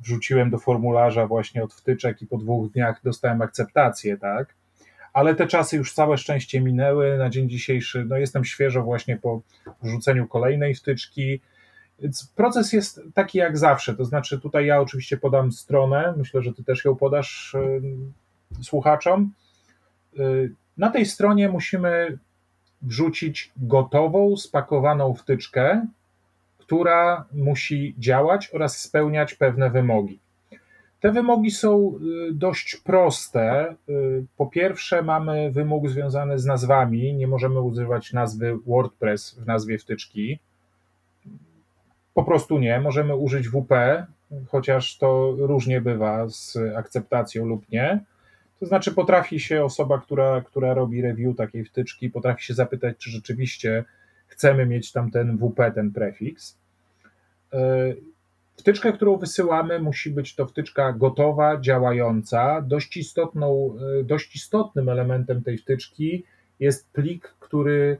wrzuciłem do formularza właśnie od wtyczek i po dwóch dniach dostałem akceptację, tak? Ale te czasy już całe szczęście minęły. Na dzień dzisiejszy no jestem świeżo właśnie po wrzuceniu kolejnej wtyczki. Proces jest taki jak zawsze, to znaczy tutaj ja oczywiście podam stronę, myślę, że ty też ją podasz słuchaczom. Yy, na tej stronie musimy wrzucić gotową, spakowaną wtyczkę, która musi działać oraz spełniać pewne wymogi. Te wymogi są y, dość proste. Y, po pierwsze, mamy wymóg związany z nazwami. Nie możemy używać nazwy WordPress w nazwie wtyczki. Po prostu nie. Możemy użyć WP, chociaż to różnie bywa z akceptacją lub nie. To znaczy, potrafi się osoba, która, która robi review takiej wtyczki, potrafi się zapytać, czy rzeczywiście chcemy mieć tam ten WP, ten prefiks. Wtyczka, którą wysyłamy, musi być to wtyczka gotowa, działająca. Dość, istotną, e, dość istotnym elementem tej wtyczki jest plik, który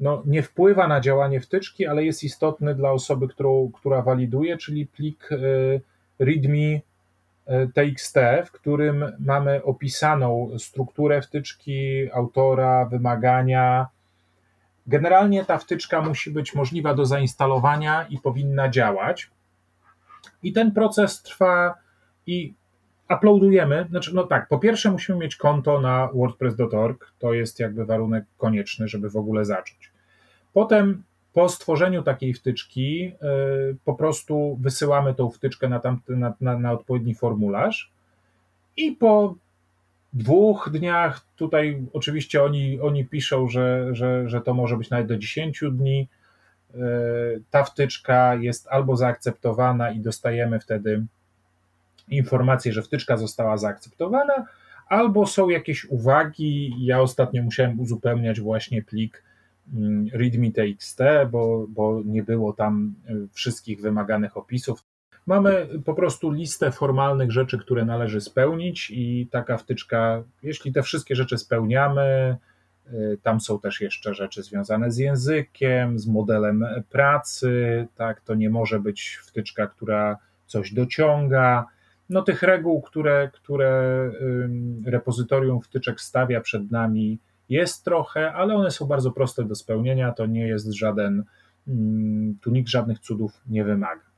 no, nie wpływa na działanie wtyczki, ale jest istotny dla osoby, którą, która waliduje, czyli plik e, readme e, TXT, w którym mamy opisaną strukturę wtyczki, autora, wymagania. Generalnie ta wtyczka musi być możliwa do zainstalowania i powinna działać. I ten proces trwa i uploadujemy. Znaczy, no tak, po pierwsze musimy mieć konto na wordpress.org, to jest jakby warunek konieczny, żeby w ogóle zacząć. Potem po stworzeniu takiej wtyczki yy, po prostu wysyłamy tą wtyczkę na, tamty, na, na, na odpowiedni formularz i po dwóch dniach, tutaj oczywiście oni, oni piszą, że, że, że to może być nawet do 10 dni, ta wtyczka jest albo zaakceptowana i dostajemy wtedy informację, że wtyczka została zaakceptowana, albo są jakieś uwagi. Ja ostatnio musiałem uzupełniać właśnie plik mm, readme.txt, bo, bo nie było tam y, wszystkich wymaganych opisów. Mamy po prostu listę formalnych rzeczy, które należy spełnić, i taka wtyczka, jeśli te wszystkie rzeczy spełniamy, tam są też jeszcze rzeczy związane z językiem, z modelem pracy, tak, to nie może być wtyczka, która coś dociąga. No tych reguł, które, które repozytorium wtyczek stawia przed nami jest trochę, ale one są bardzo proste do spełnienia, to nie jest żaden, tu nikt żadnych cudów nie wymaga.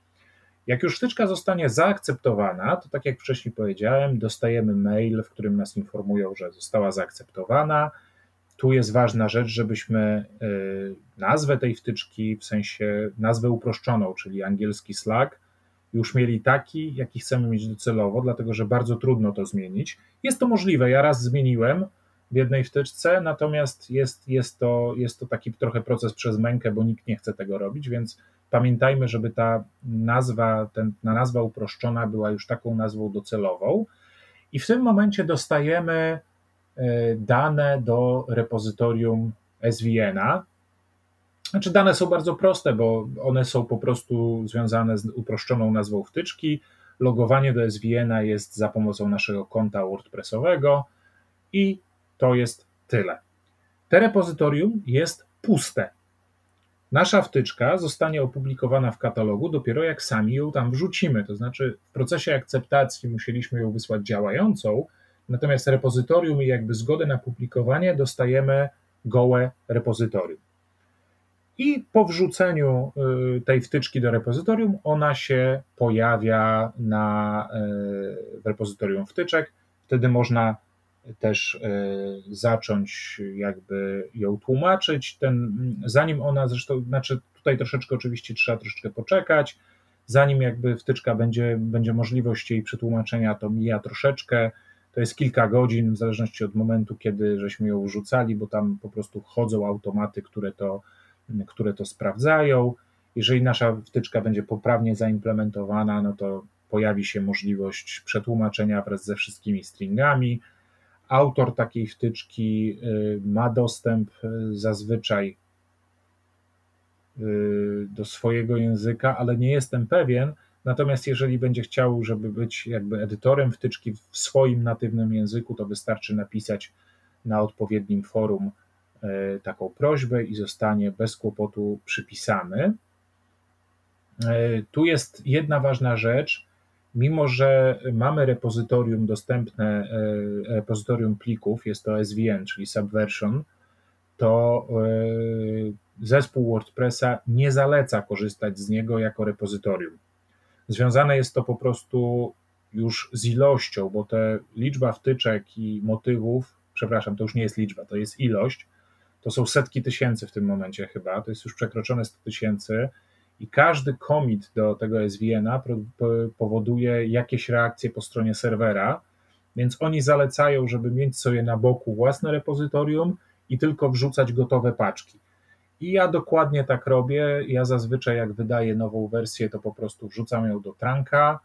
Jak już wtyczka zostanie zaakceptowana, to tak jak wcześniej powiedziałem, dostajemy mail, w którym nas informują, że została zaakceptowana, tu jest ważna rzecz, żebyśmy y, nazwę tej wtyczki, w sensie nazwę uproszczoną, czyli angielski Slack, już mieli taki, jaki chcemy mieć docelowo, dlatego że bardzo trudno to zmienić. Jest to możliwe, ja raz zmieniłem w jednej wtyczce, natomiast jest, jest, to, jest to taki trochę proces przez mękę, bo nikt nie chce tego robić, więc pamiętajmy, żeby ta nazwa, ten, ta nazwa uproszczona była już taką nazwą docelową. I w tym momencie dostajemy E, dane do repozytorium SVN-a. Znaczy, dane są bardzo proste, bo one są po prostu związane z uproszczoną nazwą wtyczki. Logowanie do SVN-a jest za pomocą naszego konta WordPressowego i to jest tyle. Te repozytorium jest puste. Nasza wtyczka zostanie opublikowana w katalogu dopiero jak sami ją tam wrzucimy. To znaczy, w procesie akceptacji musieliśmy ją wysłać działającą, natomiast repozytorium i jakby zgodę na publikowanie dostajemy gołe repozytorium. I po wrzuceniu y, tej wtyczki do repozytorium, ona się pojawia na, y, w repozytorium wtyczek. Wtedy można też y, zacząć jakby ją tłumaczyć. Ten, zanim ona zresztą, znaczy tutaj troszeczkę oczywiście trzeba troszeczkę poczekać, zanim jakby wtyczka będzie, będzie możliwość jej przetłumaczenia, to mija troszeczkę, to jest kilka godzin, w zależności od momentu, kiedy żeśmy ją wrzucali, bo tam po prostu chodzą automaty, które to które to sprawdzają. Jeżeli nasza wtyczka będzie poprawnie zaimplementowana, no to pojawi się możliwość przetłumaczenia wraz ze wszystkimi stringami. Autor takiej wtyczki y, ma dostęp y, zazwyczaj y, do swojego języka, ale nie jestem pewien. Natomiast jeżeli będzie chciał, żeby być jakby edytorem wtyczki w swoim natywnym języku, to wystarczy napisać na odpowiednim forum E, taką prośbę i zostanie bez kłopotu przypisany. E, tu jest jedna ważna rzecz. Mimo, że mamy repozytorium dostępne, e, repozytorium plików, jest to SVN, czyli Subversion, to zespół WordPressa nie zaleca korzystać z niego jako repozytorium. Związane jest to po prostu już z ilością, bo te liczba wtyczek i motywów, przepraszam, to już nie jest liczba, to jest ilość, to są setki tysięcy w tym momencie chyba, to jest już przekroczone 100 tysięcy i każdy commit do tego SVN-a powoduje jakieś reakcje po stronie serwera, więc oni zalecają, żeby mieć sobie na boku własne repozytorium i tylko wrzucać gotowe paczki. I ja dokładnie tak robię. Ja zazwyczaj, jak wydaję nową wersję, to po prostu wrzucam ją do tranka.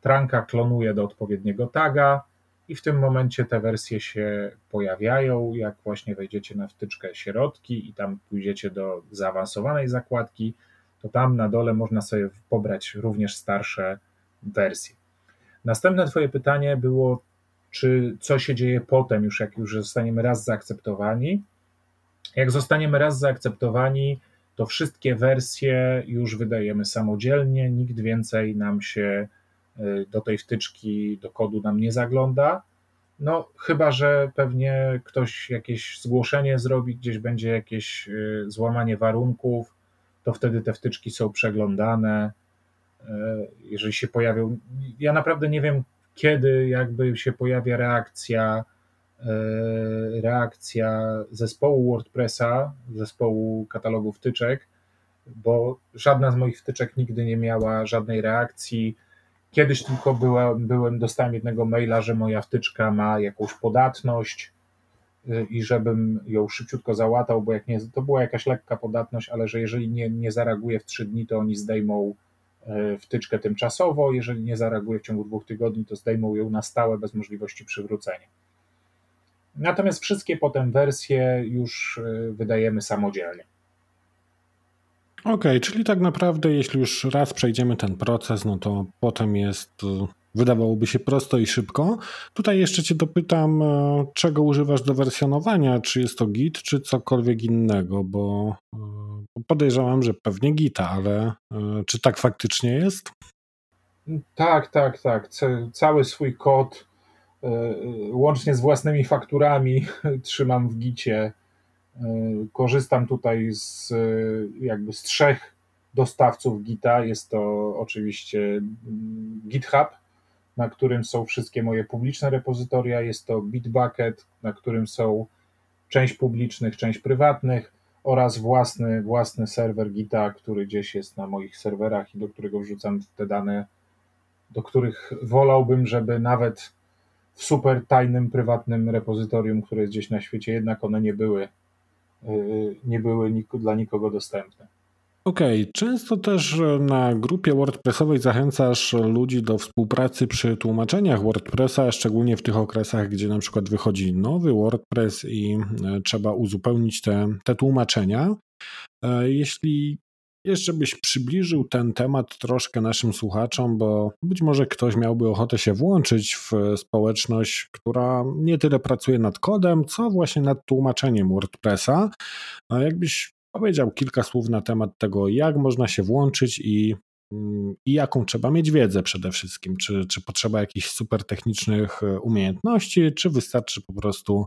Tranka klonuje do odpowiedniego taga, i w tym momencie te wersje się pojawiają. Jak właśnie wejdziecie na wtyczkę środki i tam pójdziecie do zaawansowanej zakładki, to tam na dole można sobie pobrać również starsze wersje. Następne Twoje pytanie było, czy co się dzieje potem, już jak już zostaniemy raz zaakceptowani. Jak zostaniemy raz zaakceptowani, to wszystkie wersje już wydajemy samodzielnie, nikt więcej nam się Y, do tej wtyczki, do kodu nam nie zagląda. No, chyba, że pewnie ktoś jakieś zgłoszenie zrobi, gdzieś będzie jakieś y, złamanie warunków, to wtedy te wtyczki są przeglądane. Y, jeżeli się pojawią, ja naprawdę nie wiem, kiedy jakby się pojawia reakcja, reakcja zespołu WordPressa, zespołu katalogu wtyczek, bo żadna z moich wtyczek nigdy nie miała żadnej reakcji Kiedyś tylko byłem, byłem, dostałem jednego maila, że moja wtyczka ma jakąś podatność y, i żebym ją szybciutko załatał, bo jak nie, to była jakaś lekka podatność, ale że jeżeli nie, nie zareaguje w trzy dni, to oni zdejmą y, wtyczkę tymczasowo, jeżeli nie zareaguje w ciągu dwóch tygodni, to zdejmą ją na stałe bez możliwości przywrócenia. Natomiast wszystkie potem wersje już y, wydajemy samodzielnie. Okej, okay, czyli tak naprawdę, jeśli już raz przejdziemy ten proces, no to potem jest, y, wydawałoby się prosto i szybko. Tutaj jeszcze Cię dopytam, y, czego używasz do wersjonowania? Czy jest to Git, czy cokolwiek innego? Bo y, podejrzewam, że pewnie Gita, ale czy tak faktycznie jest? Tak, tak, tak. Cały swój kod, łącznie z własnymi fakturami, trzymam w Gicie E, korzystam tutaj z jakby z trzech dostawców Gita. Jest to oczywiście mm, GitHub, na którym są wszystkie moje publiczne repozytoria, jest to Bitbucket, na którym są część publicznych, część prywatnych oraz własny, własny serwer Gita, który gdzieś jest na moich serwerach i do którego wrzucam te dane, do których wolałbym, żeby nawet w super tajnym, prywatnym repozytorium, które jest gdzieś na świecie, jednak one nie były Y, nie były dla nikogo dostępne. Okej, okay. często też na grupie WordPressowej zachęcasz ludzi do współpracy przy tłumaczeniach WordPressa, szczególnie w tych okresach, gdzie na przykład wychodzi nowy WordPress i e, trzeba uzupełnić te, te tłumaczenia. E, jeśli jeszcze byś przybliżył ten temat troszkę naszym słuchaczom, bo być może ktoś miałby ochotę się włączyć w społeczność, która nie tyle pracuje nad kodem, co właśnie nad tłumaczeniem WordPressa. A jakbyś powiedział kilka słów na temat tego, jak można się włączyć i, mm, i jaką trzeba mieć wiedzę przede wszystkim. Czy, czy potrzeba jakichś super technicznych e, umiejętności, czy wystarczy po prostu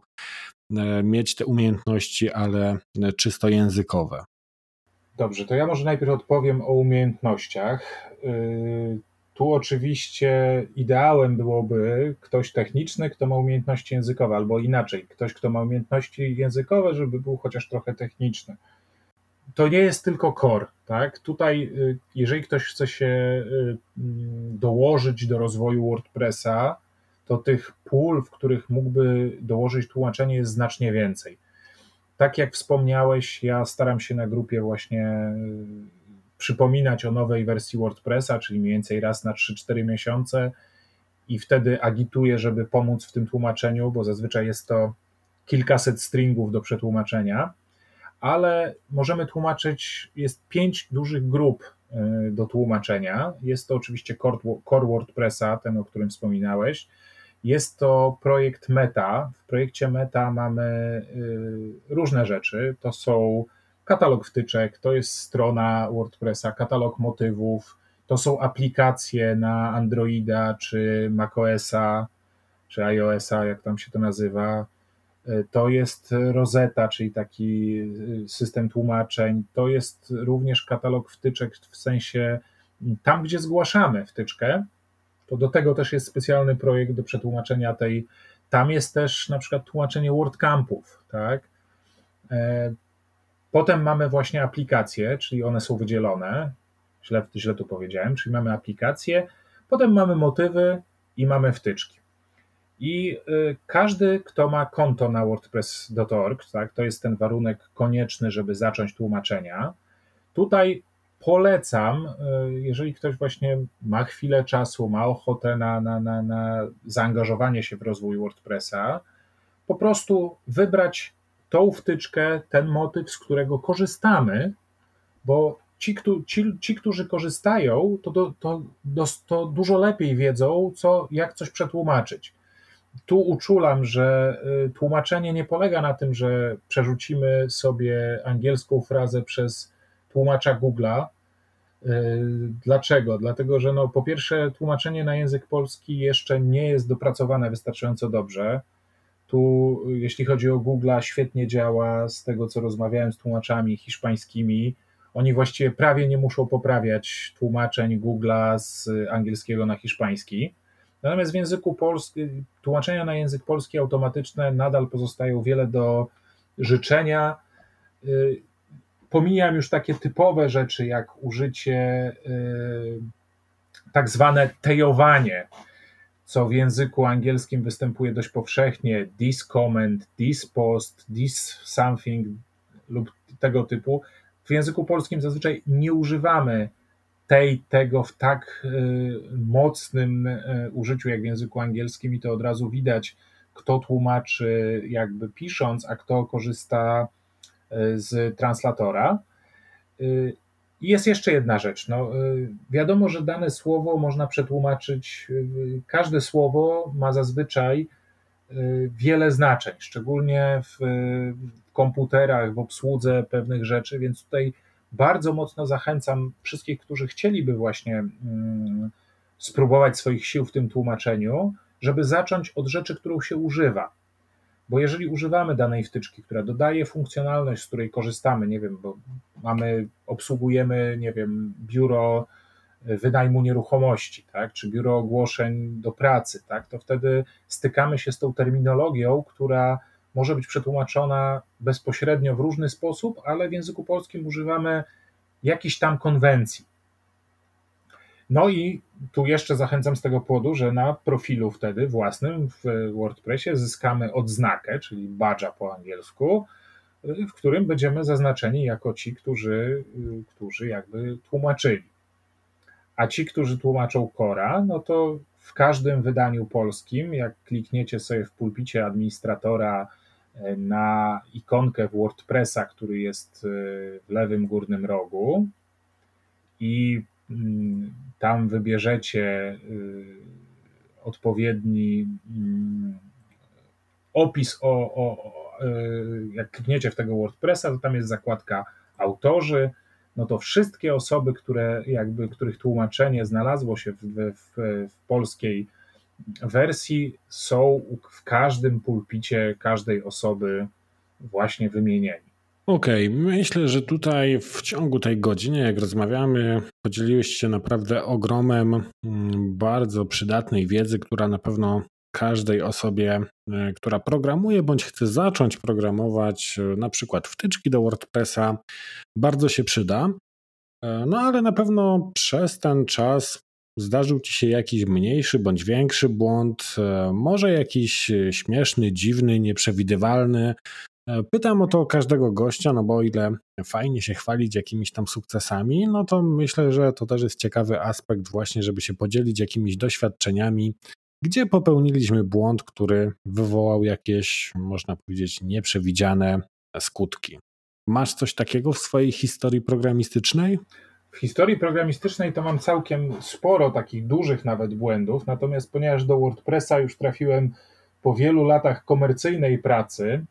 e, mieć te umiejętności, ale e, czysto językowe. Dobrze, to ja może najpierw odpowiem o umiejętnościach. Y, tu oczywiście ideałem byłoby ktoś techniczny, kto ma umiejętności językowe, albo inaczej, ktoś, kto ma umiejętności językowe, żeby był chociaż trochę techniczny. To nie jest tylko core, tak? Tutaj, y, jeżeli ktoś chce się y, mm, dołożyć do rozwoju WordPressa, to tych pól, w których mógłby dołożyć tłumaczenie, jest znacznie więcej. Tak jak wspomniałeś, ja staram się na grupie właśnie przypominać o nowej wersji WordPressa, czyli mniej więcej raz na 3-4 miesiące i wtedy agituję, żeby pomóc w tym tłumaczeniu, bo zazwyczaj jest to kilkaset stringów do przetłumaczenia, ale możemy tłumaczyć, jest pięć dużych grup y, do tłumaczenia. Jest to oczywiście core WordPressa, ten, o którym wspominałeś. Jest to projekt Meta. W projekcie Meta mamy y, różne rzeczy. To są katalog wtyczek, to jest strona WordPressa, katalog motywów, to są aplikacje na Androida czy macOSa, czy iOSa, jak tam się to nazywa. To jest Rosetta, czyli taki system tłumaczeń. To jest również katalog wtyczek w sensie tam, gdzie zgłaszamy wtyczkę, do tego też jest specjalny projekt do przetłumaczenia tej. Tam jest też na przykład tłumaczenie WordCampów, tak? E, Potem mamy właśnie aplikacje, czyli one są wydzielone. Źle, źle tu powiedziałem, czyli mamy aplikacje, potem mamy motywy i mamy wtyczki. I y, każdy, kto ma konto na WordPress.org, tak, to jest ten warunek konieczny, żeby zacząć tłumaczenia. Tutaj polecam, y, jeżeli ktoś właśnie ma chwilę czasu, ma ochotę na, na, na, na zaangażowanie się w rozwój WordPressa, po prostu wybrać tą wtyczkę, ten motyw, z którego korzystamy, bo ci, ci, ci którzy korzystają, to, to, to, to dużo lepiej wiedzą, co, jak coś przetłumaczyć. Tu uczulam, że y, tłumaczenie nie polega na tym, że przerzucimy sobie angielską frazę przez tłumacza Google'a. Y, dlaczego? Dlatego, że no, po pierwsze, tłumaczenie na język polski jeszcze nie jest dopracowane wystarczająco dobrze. Tu, jeśli chodzi o Google, świetnie działa. Z tego, co rozmawiałem z tłumaczami hiszpańskimi, oni właściwie prawie nie muszą poprawiać tłumaczeń Google'a z angielskiego na hiszpański. Natomiast w języku polskim, tłumaczenia na język polski automatyczne nadal pozostają wiele do życzenia. Pomijam już takie typowe rzeczy, jak użycie y, tak zwane tejowanie co w języku angielskim występuje dość powszechnie, this comment, this post, this something lub tego typu. W języku polskim zazwyczaj nie używamy tej, tego w tak y, mocnym y, użyciu jak w języku angielskim i to od razu widać, kto tłumaczy jakby pisząc, a kto korzysta z translatora. I jest jeszcze jedna rzecz. No, y, wiadomo, że dane słowo można przetłumaczyć. Każde słowo ma zazwyczaj wiele znaczeń, szczególnie w, w komputerach, w obsłudze pewnych rzeczy, więc tutaj bardzo mocno zachęcam wszystkich, którzy chcieliby właśnie mm, spróbować swoich sił w tym tłumaczeniu, żeby zacząć od rzeczy, którą się używa. Bo jeżeli używamy danej wtyczki, która dodaje funkcjonalność, z której korzystamy, nie wiem, bo mamy, obsługujemy, nie wiem, biuro wynajmu nieruchomości, tak, czy biuro ogłoszeń do pracy, tak, to wtedy stykamy się z tą terminologią, która może być przetłumaczona bezpośrednio w różny sposób, ale w języku polskim używamy jakichś tam konwencji. No i tu jeszcze zachęcam z tego powodu, że na profilu wtedy własnym w WordPressie zyskamy odznakę, czyli badge'a po angielsku, w którym będziemy zaznaczeni jako ci, którzy, którzy jakby tłumaczyli. A ci, którzy tłumaczą Cora, no to w każdym wydaniu polskim, jak klikniecie sobie w pulpicie administratora e, na ikonkę WordPressa, który jest e, w lewym górnym rogu i tam wybierzecie y, odpowiedni mm, opis o, o, y, jak klikniecie w tego WordPressa, to tam jest zakładka autorzy, no to wszystkie osoby, które jakby, których tłumaczenie znalazło się w, w, w polskiej wersji, są w każdym pulpicie każdej osoby właśnie wymienieni. Okej, okay. myślę, że tutaj w ciągu tej godziny, jak rozmawiamy, podzieliłeś się naprawdę ogromem mm, bardzo przydatnej wiedzy, która na pewno każdej osobie, e, która programuje bądź chce zacząć programować e, na przykład wtyczki do WordPressa, bardzo się przyda. E, no ale na pewno przez ten czas zdarzył ci się jakiś mniejszy bądź większy błąd, może jakiś śmieszny, dziwny, nieprzewidywalny, pytam o to każdego gościa, no bo o ile fajnie się chwalić jakimiś tam sukcesami, no to myślę, że to też jest ciekawy aspekt właśnie, żeby się podzielić jakimiś doświadczeniami, gdzie popełniliśmy błąd, który wywołał jakieś, można powiedzieć, nieprzewidziane skutki. Masz coś takiego w swojej historii programistycznej? W historii programistycznej to mam całkiem sporo takich dużych nawet błędów, natomiast ponieważ do WordPressa już trafiłem po wielu latach komercyjnej pracy,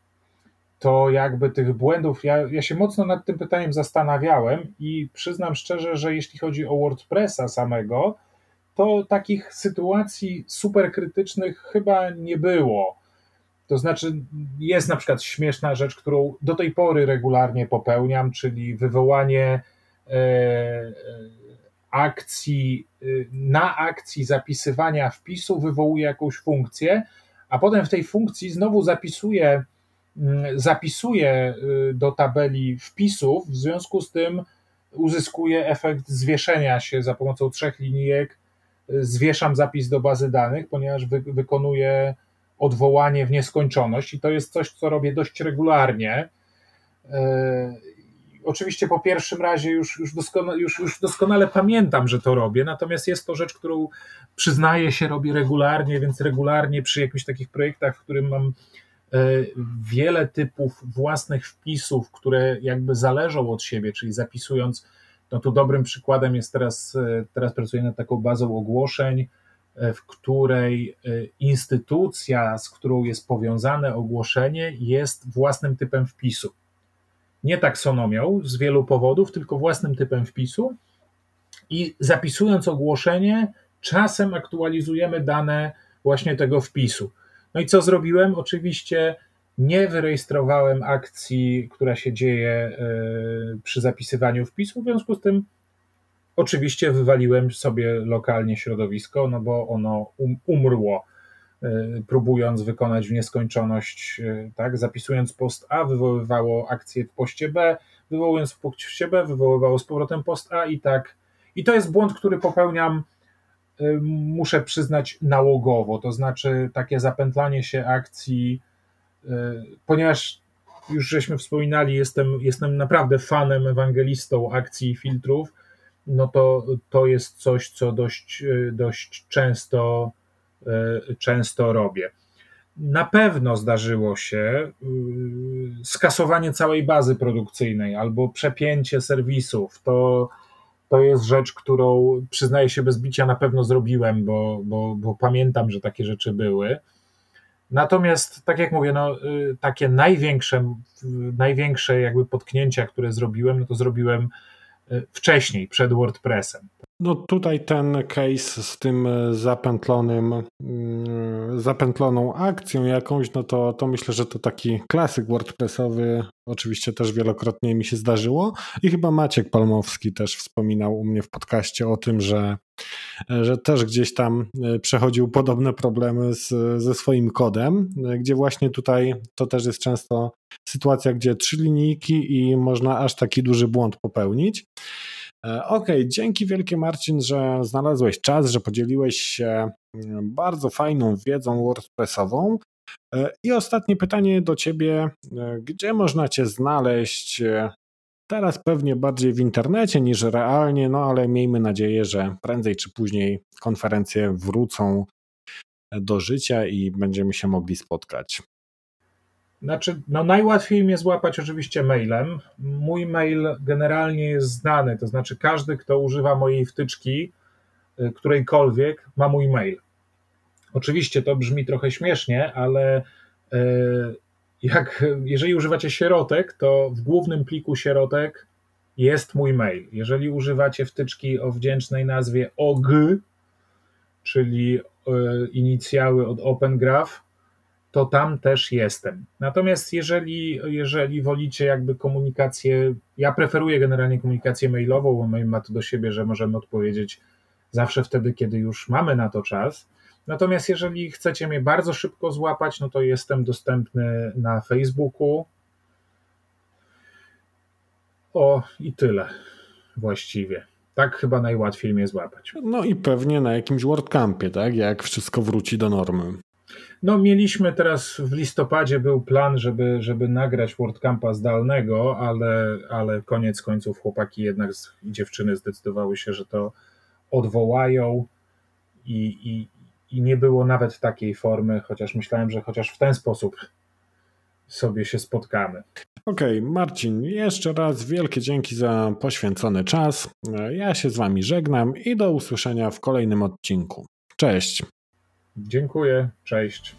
to jakby tych błędów, ja, ja się mocno nad tym pytaniem zastanawiałem i przyznam szczerze, że jeśli chodzi o WordPressa samego, to takich sytuacji super krytycznych chyba nie było. To znaczy, jest na przykład śmieszna rzecz, którą do tej pory regularnie popełniam, czyli wywołanie e, e akcji, e, na akcji zapisywania wpisu wywołuje jakąś funkcję, a potem w tej funkcji znowu zapisuję Mm, zapisuje y, do tabeli wpisów, w związku z tym uzyskuje efekt zwieszenia się za pomocą trzech linijek. Y, zwieszam zapis do bazy danych, ponieważ wy, wykonuję odwołanie w nieskończoność i to jest coś, co robię dość regularnie. Y, oczywiście po pierwszym razie już, już, doskonale, już, już doskonale pamiętam, że to robię, natomiast jest to rzecz, którą przyznaję się robię regularnie, więc regularnie przy jakichś takich projektach, w którym mam wiele typów własnych wpisów, które jakby zależą od siebie, czyli zapisując, no tu dobrym przykładem jest teraz, e, teraz pracuję nad taką bazą ogłoszeń, e, w której instytucja, z którą jest powiązane ogłoszenie, jest własnym typem wpisu. Nie taksonomią z wielu powodów, tylko własnym typem wpisu. I zapisując ogłoszenie, czasem aktualizujemy dane właśnie tego wpisu. No i co zrobiłem? Oczywiście nie wyrejestrowałem akcji, która się dzieje e, przy zapisywaniu wpisu, w związku z tym oczywiście wywaliłem sobie lokalnie środowisko, no bo ono um, umrło, e, próbując wykonać w nieskończoność, e, tak, zapisując post A, wywoływało akcję w poście B, wywołując w poście B, wywoływało z powrotem post A i tak. I to jest błąd, który popełniam muszę przyznać nałogowo, to znaczy takie zapętlanie się akcji, y, ponieważ już żeśmy wspominali, jestem, jestem naprawdę fanem, ewangelistą akcji i filtrów, no to to jest coś, co dość, y, dość często, często robię. Na pewno zdarzyło się skasowanie całej bazy produkcyjnej albo przepięcie serwisów. To to jest rzecz, którą przyznaję się bez bicia na pewno zrobiłem, bo, bo, bo pamiętam, że takie rzeczy były. Natomiast, tak jak mówię, no, y, takie największe, największe jakby potknięcia, które zrobiłem, no to zrobiłem y, wcześniej, przed WordPressem. No tutaj ten case z tym e, zapętlonym, mm, zapętloną akcją jakąś, no to, to myślę, że to taki klasyk WordPressowy. Oczywiście też wielokrotnie mi się zdarzyło i chyba Maciek Palmowski też wspominał u mnie w podcaście o tym, że, że też gdzieś tam e, przechodził podobne problemy z, ze swoim kodem, e, gdzie właśnie tutaj to też jest często sytuacja, gdzie trzy linijki i można aż taki duży błąd popełnić. E, okay, dzięki wielkie Marcin, że znalazłeś czas, że podzieliłeś się mm, bardzo fajną wiedzą WordPressową. E, I ostatnie pytanie do Ciebie. E, gdzie można Cię znaleźć? Teraz pewnie bardziej w internecie niż realnie, no ale miejmy nadzieję, że prędzej czy później konferencje wrócą do życia i będziemy się mogli spotkać. Znaczy, no najłatwiej mnie złapać oczywiście mailem. Mój mail generalnie jest znany, to znaczy każdy, kto używa mojej wtyczki, y, którejkolwiek, ma mój mail. Oczywiście to brzmi trochę śmiesznie, ale y, jak, jeżeli używacie sierotek, to w głównym pliku sierotek jest mój mail. Jeżeli używacie wtyczki o wdzięcznej nazwie OG, czyli e, inicjały od Open Graph, to tam też jestem. Natomiast jeżeli, jeżeli wolicie jakby komunikację, ja preferuję generalnie komunikację mailową, bo mail ma to do siebie, że możemy odpowiedzieć zawsze wtedy, kiedy już mamy na to czas. Natomiast jeżeli chcecie mnie bardzo szybko złapać, no to jestem dostępny na Facebooku. O, i tyle właściwie. Tak chyba najłatwiej mnie złapać. No i pewnie na jakimś WordCampie, tak? Jak wszystko wróci do normy. No, mieliśmy teraz w listopadzie był plan, żeby, żeby nagrać WordCampa zdalnego, ale, ale koniec końców chłopaki jednak i dziewczyny zdecydowały się, że to odwołają i, i, i nie było nawet takiej formy, chociaż myślałem, że chociaż w ten sposób sobie się spotkamy. Okej, okay, Marcin, jeszcze raz wielkie dzięki za poświęcony czas. Ja się z Wami żegnam i do usłyszenia w kolejnym odcinku. Cześć. Dziękuję, cześć.